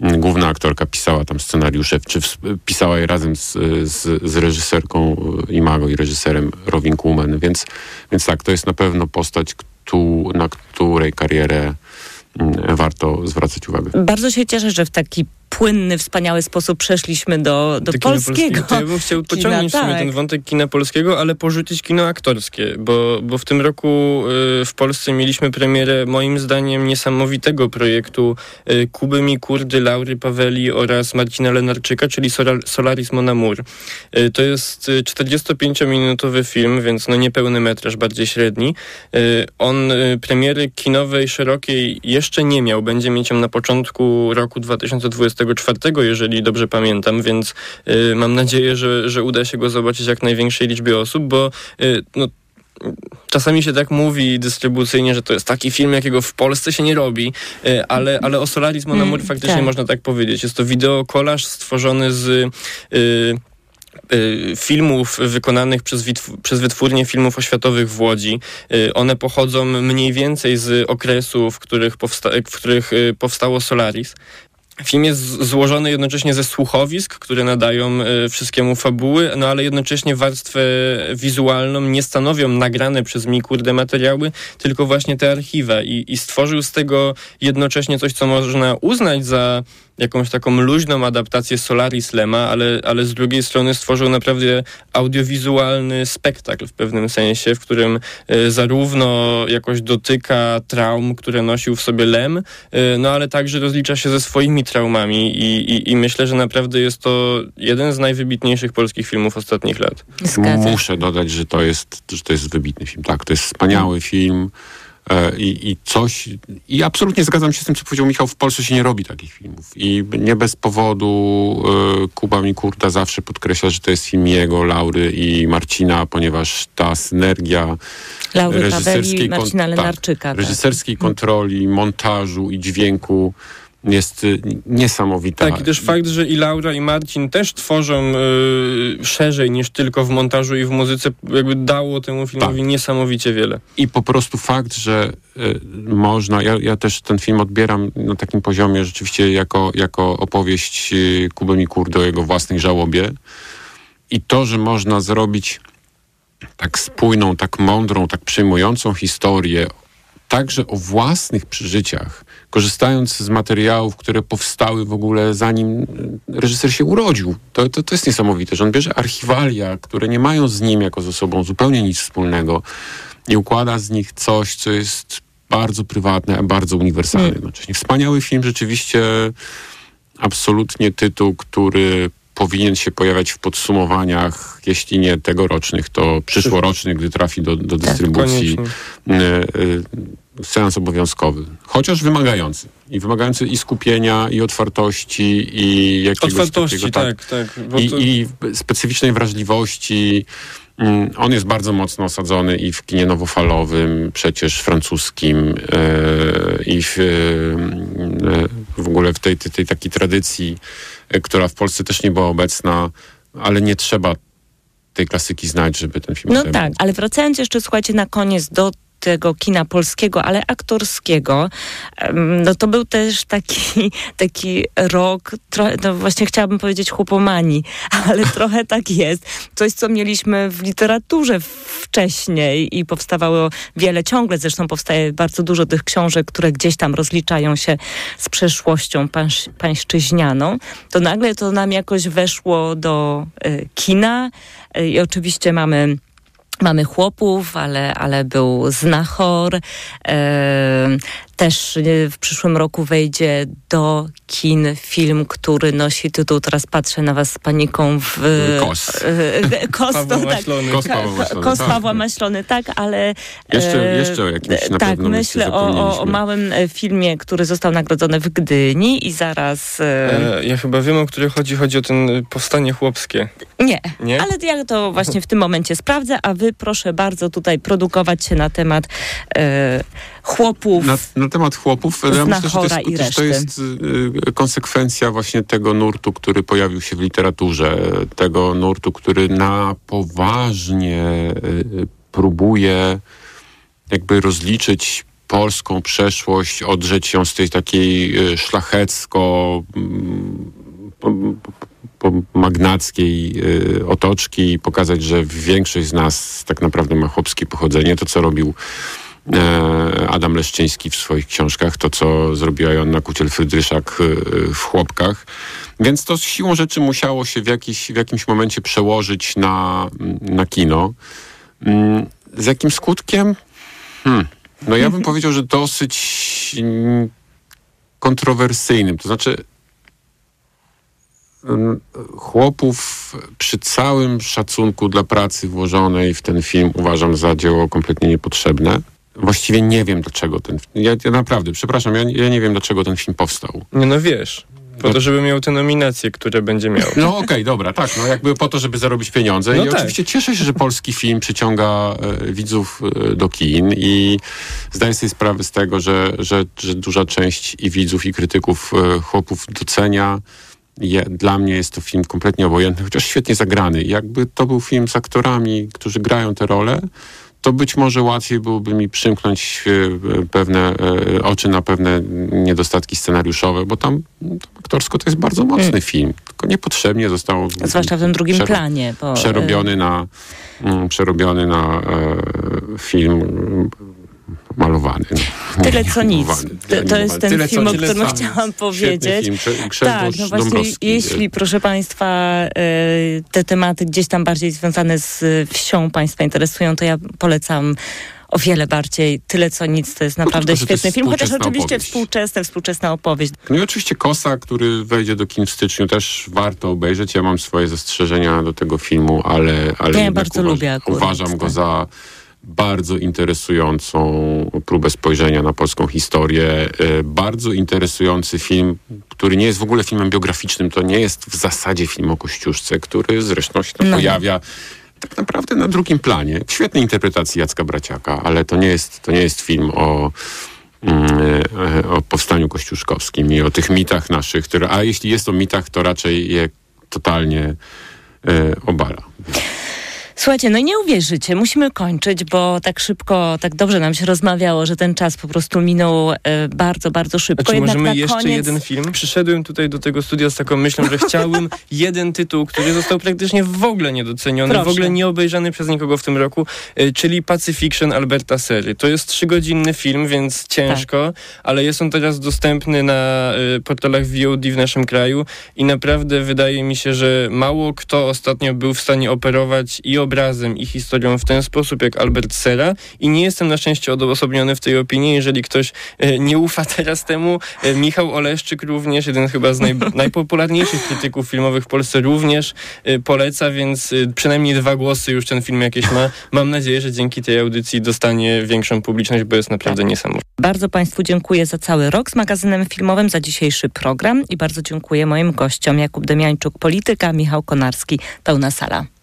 mm, główna aktorka pisała tam scenariusze, czy pisała je razem z, z, z reżyserką Imago i reżyserem Robin Kuman, więc, więc tak, to jest na pewno postać, na której karierę warto zwracać uwagę. Bardzo się cieszę, że w taki płynny, wspaniały sposób przeszliśmy do, do polskiego. To ja bym chciał kina, pociągnąć tak. sobie ten wątek kina polskiego, ale porzucić kino aktorskie, bo, bo w tym roku y, w Polsce mieliśmy premierę moim zdaniem niesamowitego projektu y, Kuby Mikurdy, Laury Paweli oraz Marcina Lenarczyka, czyli Solar, Solaris Mon Amour. Y, to jest y, 45-minutowy film, więc no niepełny metraż, bardziej średni. On premiery kinowej, szerokiej jeszcze nie miał. Będzie mieć ją na początku roku 2024, jeżeli dobrze pamiętam, więc y, mam nadzieję, że, że uda się go zobaczyć jak największej liczbie osób, bo y, no, Czasami się tak mówi dystrybucyjnie, że to jest taki film, jakiego w Polsce się nie robi, y, ale, ale o Solaris Mon Amour Mm, faktycznie tak. można tak powiedzieć. Jest to wideokolaż stworzony z y, y, filmów wykonanych przez, przez wytwórnię filmów oświatowych w Łodzi. Y, One pochodzą mniej więcej z okresów, w których, powsta- w których powstało Solaris. Film jest złożony jednocześnie ze słuchowisk, które nadają y, wszystkiemu fabuły, no ale jednocześnie warstwę wizualną nie stanowią nagrane przez Mikurde materiały, tylko właśnie te archiwa. I, i stworzył z tego jednocześnie coś, co można uznać za jakąś taką luźną adaptację Solaris Lema, ale, ale z drugiej strony stworzył naprawdę audiowizualny spektakl w pewnym sensie, w którym e, zarówno jakoś dotyka traum, które nosił w sobie Lem, e, no ale także rozlicza się ze swoimi traumami i, i, i myślę, że naprawdę jest to jeden z najwybitniejszych polskich filmów ostatnich lat. Muszę dodać, że to jest, że to jest wybitny film. Tak, to jest wspaniały film. e, I, I coś, i absolutnie zgadzam się z tym, co powiedział Michał, w Polsce się nie robi takich filmów. I nie bez powodu e, Kuba Mikurta zawsze podkreśla, że to jest film jego, Laury i Marcina, ponieważ ta synergia Laury reżyserskiej Paweli Marcina tak, Lenarczyka. tak. reżyserskiej kontroli, montażu i dźwięku jest y, niesamowita. Tak, i też fakt, że i Laura, i Marcin też tworzą y, szerzej niż tylko w montażu i w muzyce, jakby dało temu filmowi Tak. niesamowicie wiele. I po prostu fakt, że y, można, ja, ja też ten film odbieram na takim poziomie rzeczywiście jako, jako opowieść y, Kuby Mikurdy o jego własnej żałobie. I to, że można zrobić tak spójną, tak mądrą, tak przejmującą historię, także o własnych przeżyciach, korzystając z materiałów, które powstały w ogóle zanim y, reżyser się urodził. To, to, to jest niesamowite, że on bierze archiwalia, które nie mają z nim jako ze sobą zupełnie nic wspólnego i układa z nich coś, co jest bardzo prywatne, a bardzo uniwersalne jednocześnie. Wspaniały film, rzeczywiście absolutnie tytuł, który powinien się pojawiać w podsumowaniach, jeśli nie tegorocznych, to przyszłorocznych, gdy trafi do, do dystrybucji. koniecznie. Seans obowiązkowy. Chociaż wymagający. I wymagający i skupienia, i otwartości, i jakiegoś Otwartości, takiego, tak, tak. I, to- I specyficznej wrażliwości. Mm, On jest bardzo mocno osadzony i w kinie nowofalowym, przecież francuskim, e, i w, e, w ogóle w tej, tej, tej takiej tradycji, e, która w Polsce też nie była obecna, ale nie trzeba tej klasyki znać, żeby ten film No tak, ale wracając jeszcze, słuchajcie, na koniec do tego kina polskiego, ale aktorskiego, no to był też taki, taki rok, trochę, no właśnie chciałabym powiedzieć chłopomanii, ale trochę tak jest. Coś, co mieliśmy w literaturze wcześniej i powstawało wiele ciągle, zresztą powstaje bardzo dużo tych książek, które gdzieś tam rozliczają się z przeszłością pańsz, pańszczyźnianą, to nagle to nam jakoś weszło do y, kina. Y, i oczywiście mamy Mamy chłopów, ale, ale był znachor. Też e, w przyszłym roku wejdzie do kin film, który nosi tytuł, teraz patrzę na was z paniką w... Kos. e, Kos, Pawła to tak. Maślony. Kos Pawła Maślony, Kos tak. Pawła Maślony, tak, ale... Jeszcze- e, jeszcze o jakimś na Tak, pewno myślę, o, o, małym e, filmie, który został nagrodzony w Gdyni i zaraz... E, ja chyba wiem, o który chodzi. Chodzi o ten y, powstanie chłopskie. Nie, Nie? ale ja to właśnie w tym momencie sprawdzę, a wy proszę bardzo tutaj produkować się na temat e, chłopów. Na, na temat chłopów, ja myślę, że to jest, to reszty. jest y, konsekwencja właśnie tego nurtu, który pojawił się w literaturze, tego nurtu, który na poważnie y, próbuje jakby rozliczyć polską przeszłość, odrzeć ją z tej takiej y, szlachecko mm, magnackiej y, otoczki i pokazać, że większość z nas tak naprawdę ma chłopskie pochodzenie. To, co robił Adam Leszczyński w swoich książkach, to, co zrobiła Joanna Kuciel-Frydryszak y, w Chłopkach. Więc to siłą rzeczy musiało się w, jakiś, w jakimś momencie przełożyć na, na kino. Mm, Z jakim skutkiem? Hmm. No ja bym powiedział, że dosyć kontrowersyjnym. To znaczy mm, chłopów przy całym szacunku dla pracy włożonej w ten film uważam za dzieło kompletnie niepotrzebne. Właściwie nie wiem dlaczego ten... Ja, ja naprawdę, przepraszam, ja, ja nie wiem dlaczego ten film powstał. Nie no wiesz, po to, żeby miał te nominacje, które będzie miał. No okej, dobra, tak, no jakby po to, żeby zarobić pieniądze. No I tak. oczywiście cieszę się, że polski film przyciąga e, widzów e, do kin i zdaję sobie sprawę z tego, że, że, że duża część i widzów, i krytyków e, chłopów docenia. Je, dla mnie jest to film kompletnie obojętny, chociaż świetnie zagrany. Jakby to był film z aktorami, którzy grają te role, to być może łatwiej byłoby mi przymknąć e, pewne e, oczy na pewne niedostatki scenariuszowe, bo tam aktorsko to jest bardzo mocny film. Tylko niepotrzebnie został Zwłaszcza w tym drugim planie. Bo, przerobiony na, mm, przerobiony na e, film malowany. No. Tyle co nic. To, to jest ten Tyle film, o którym co chciałam powiedzieć. Film. Tak, no właśnie, Dąbrowski. jeśli, proszę Państwa, e, te tematy gdzieś tam bardziej związane z e, wsią Państwa interesują, to ja polecam o wiele bardziej. Tyle co nic, to jest naprawdę że to świetny jest film, chociaż oczywiście opowieść. współczesna, współczesna opowieść. No i oczywiście Kosa, który wejdzie do kin w styczniu, też warto obejrzeć. Ja mam swoje zastrzeżenia do tego filmu, ale, ale Ja bardzo uważ- lubię akurat, uważam go tak. za bardzo interesującą próbę spojrzenia na polską historię. E, Bardzo interesujący film, który nie jest w ogóle filmem biograficznym. To nie jest w zasadzie film o Kościuszce, który zresztą się tam No. pojawia tak naprawdę na drugim planie. W świetnej interpretacji Jacka Braciaka, ale to nie jest, to nie jest film o, mm, e, o powstaniu kościuszkowskim i o tych mitach naszych, które, a jeśli jest o mitach, to raczej je totalnie e, obala. Słuchajcie, no i nie uwierzycie, musimy kończyć, bo tak szybko, tak dobrze nam się rozmawiało, że ten czas po prostu minął e, bardzo, bardzo szybko. Znaczy, Jednak możemy jeszcze koniec... jeden film. Przyszedłem tutaj do tego studia z taką myślą, że chciałbym jeden tytuł, który został praktycznie w ogóle niedoceniony, Proszę. w ogóle nie obejrzany przez nikogo w tym roku, y, czyli Pacifiction Alberta Sery. To jest trzygodzinny film, więc ciężko, ale jest on teraz dostępny na y, portalach VOD w naszym kraju i naprawdę wydaje mi się, że mało kto ostatnio był w stanie operować i obrazem, i historią w ten sposób jak Albert Sera i nie jestem na szczęście odosobniony w tej opinii. Jeżeli ktoś e, nie ufa teraz temu, e, Michał Oleszczyk również, jeden chyba z naj, najpopularniejszych krytyków filmowych w Polsce również e, poleca, więc przynajmniej dwa głosy już ten film jakieś ma. Mam nadzieję, że dzięki tej audycji dostanie większą publiczność, bo jest naprawdę niesamowity. Bardzo Państwu dziękuję za cały rok z magazynem filmowym, za dzisiejszy program i bardzo dziękuję moim gościom Jakub Demiańczuk, polityka, Michał Konarski, pełna sala.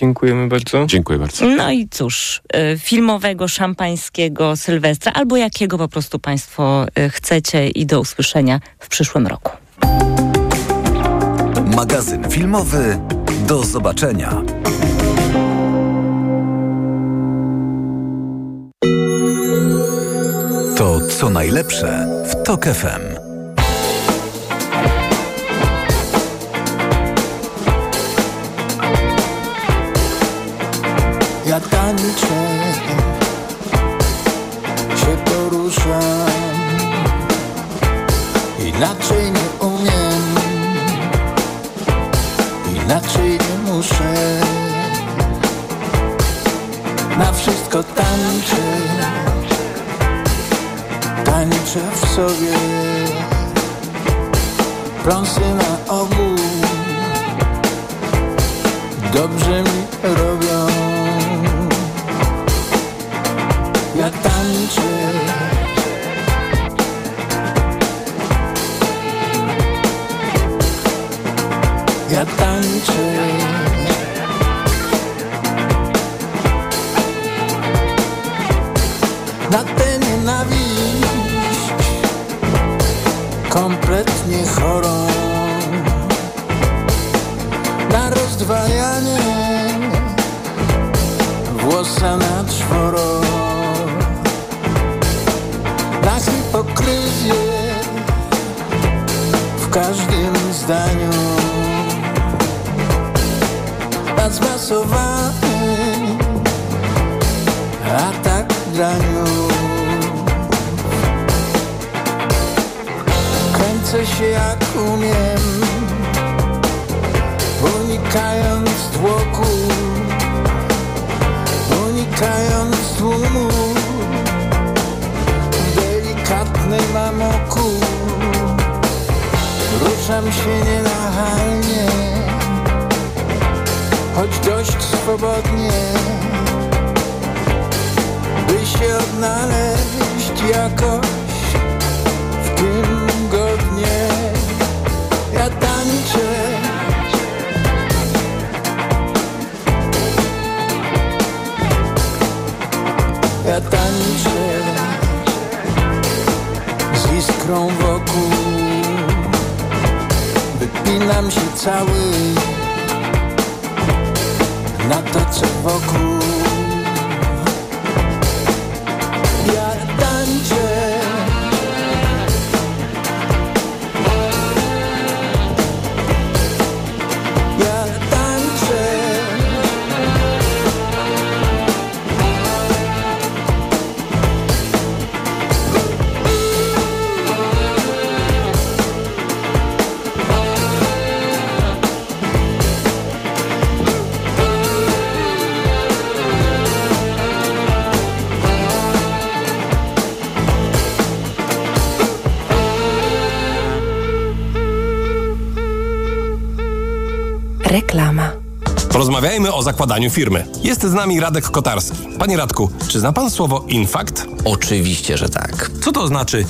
Dziękujemy bardzo. Dziękuję bardzo. No i cóż, y, filmowego, szampańskiego Sylwestra, albo jakiego po prostu Państwo y, chcecie i do usłyszenia w przyszłym roku. Magazyn filmowy. Do zobaczenia. To co najlepsze w Tok FM. Tańczę, się poruszam, inaczej nie umiem, inaczej nie muszę. Na wszystko tańczę, tańczę w sobie, pląsy na Się jak umiem, unikając tłoku, unikając tłumu w delikatnym amoku. Ruszam się nienachalnie, choć dość swobodnie, by się odnaleźć jakoś w tym godnie. Ja tańczę. Ja tańczę z iskrą wokół Wypinam się cały na to, co wokół Porozmawiajmy o zakładaniu firmy. Jest z nami Radek Kotarski. Panie Radku, czy zna pan słowo infakt? Oczywiście, że tak. Co to znaczy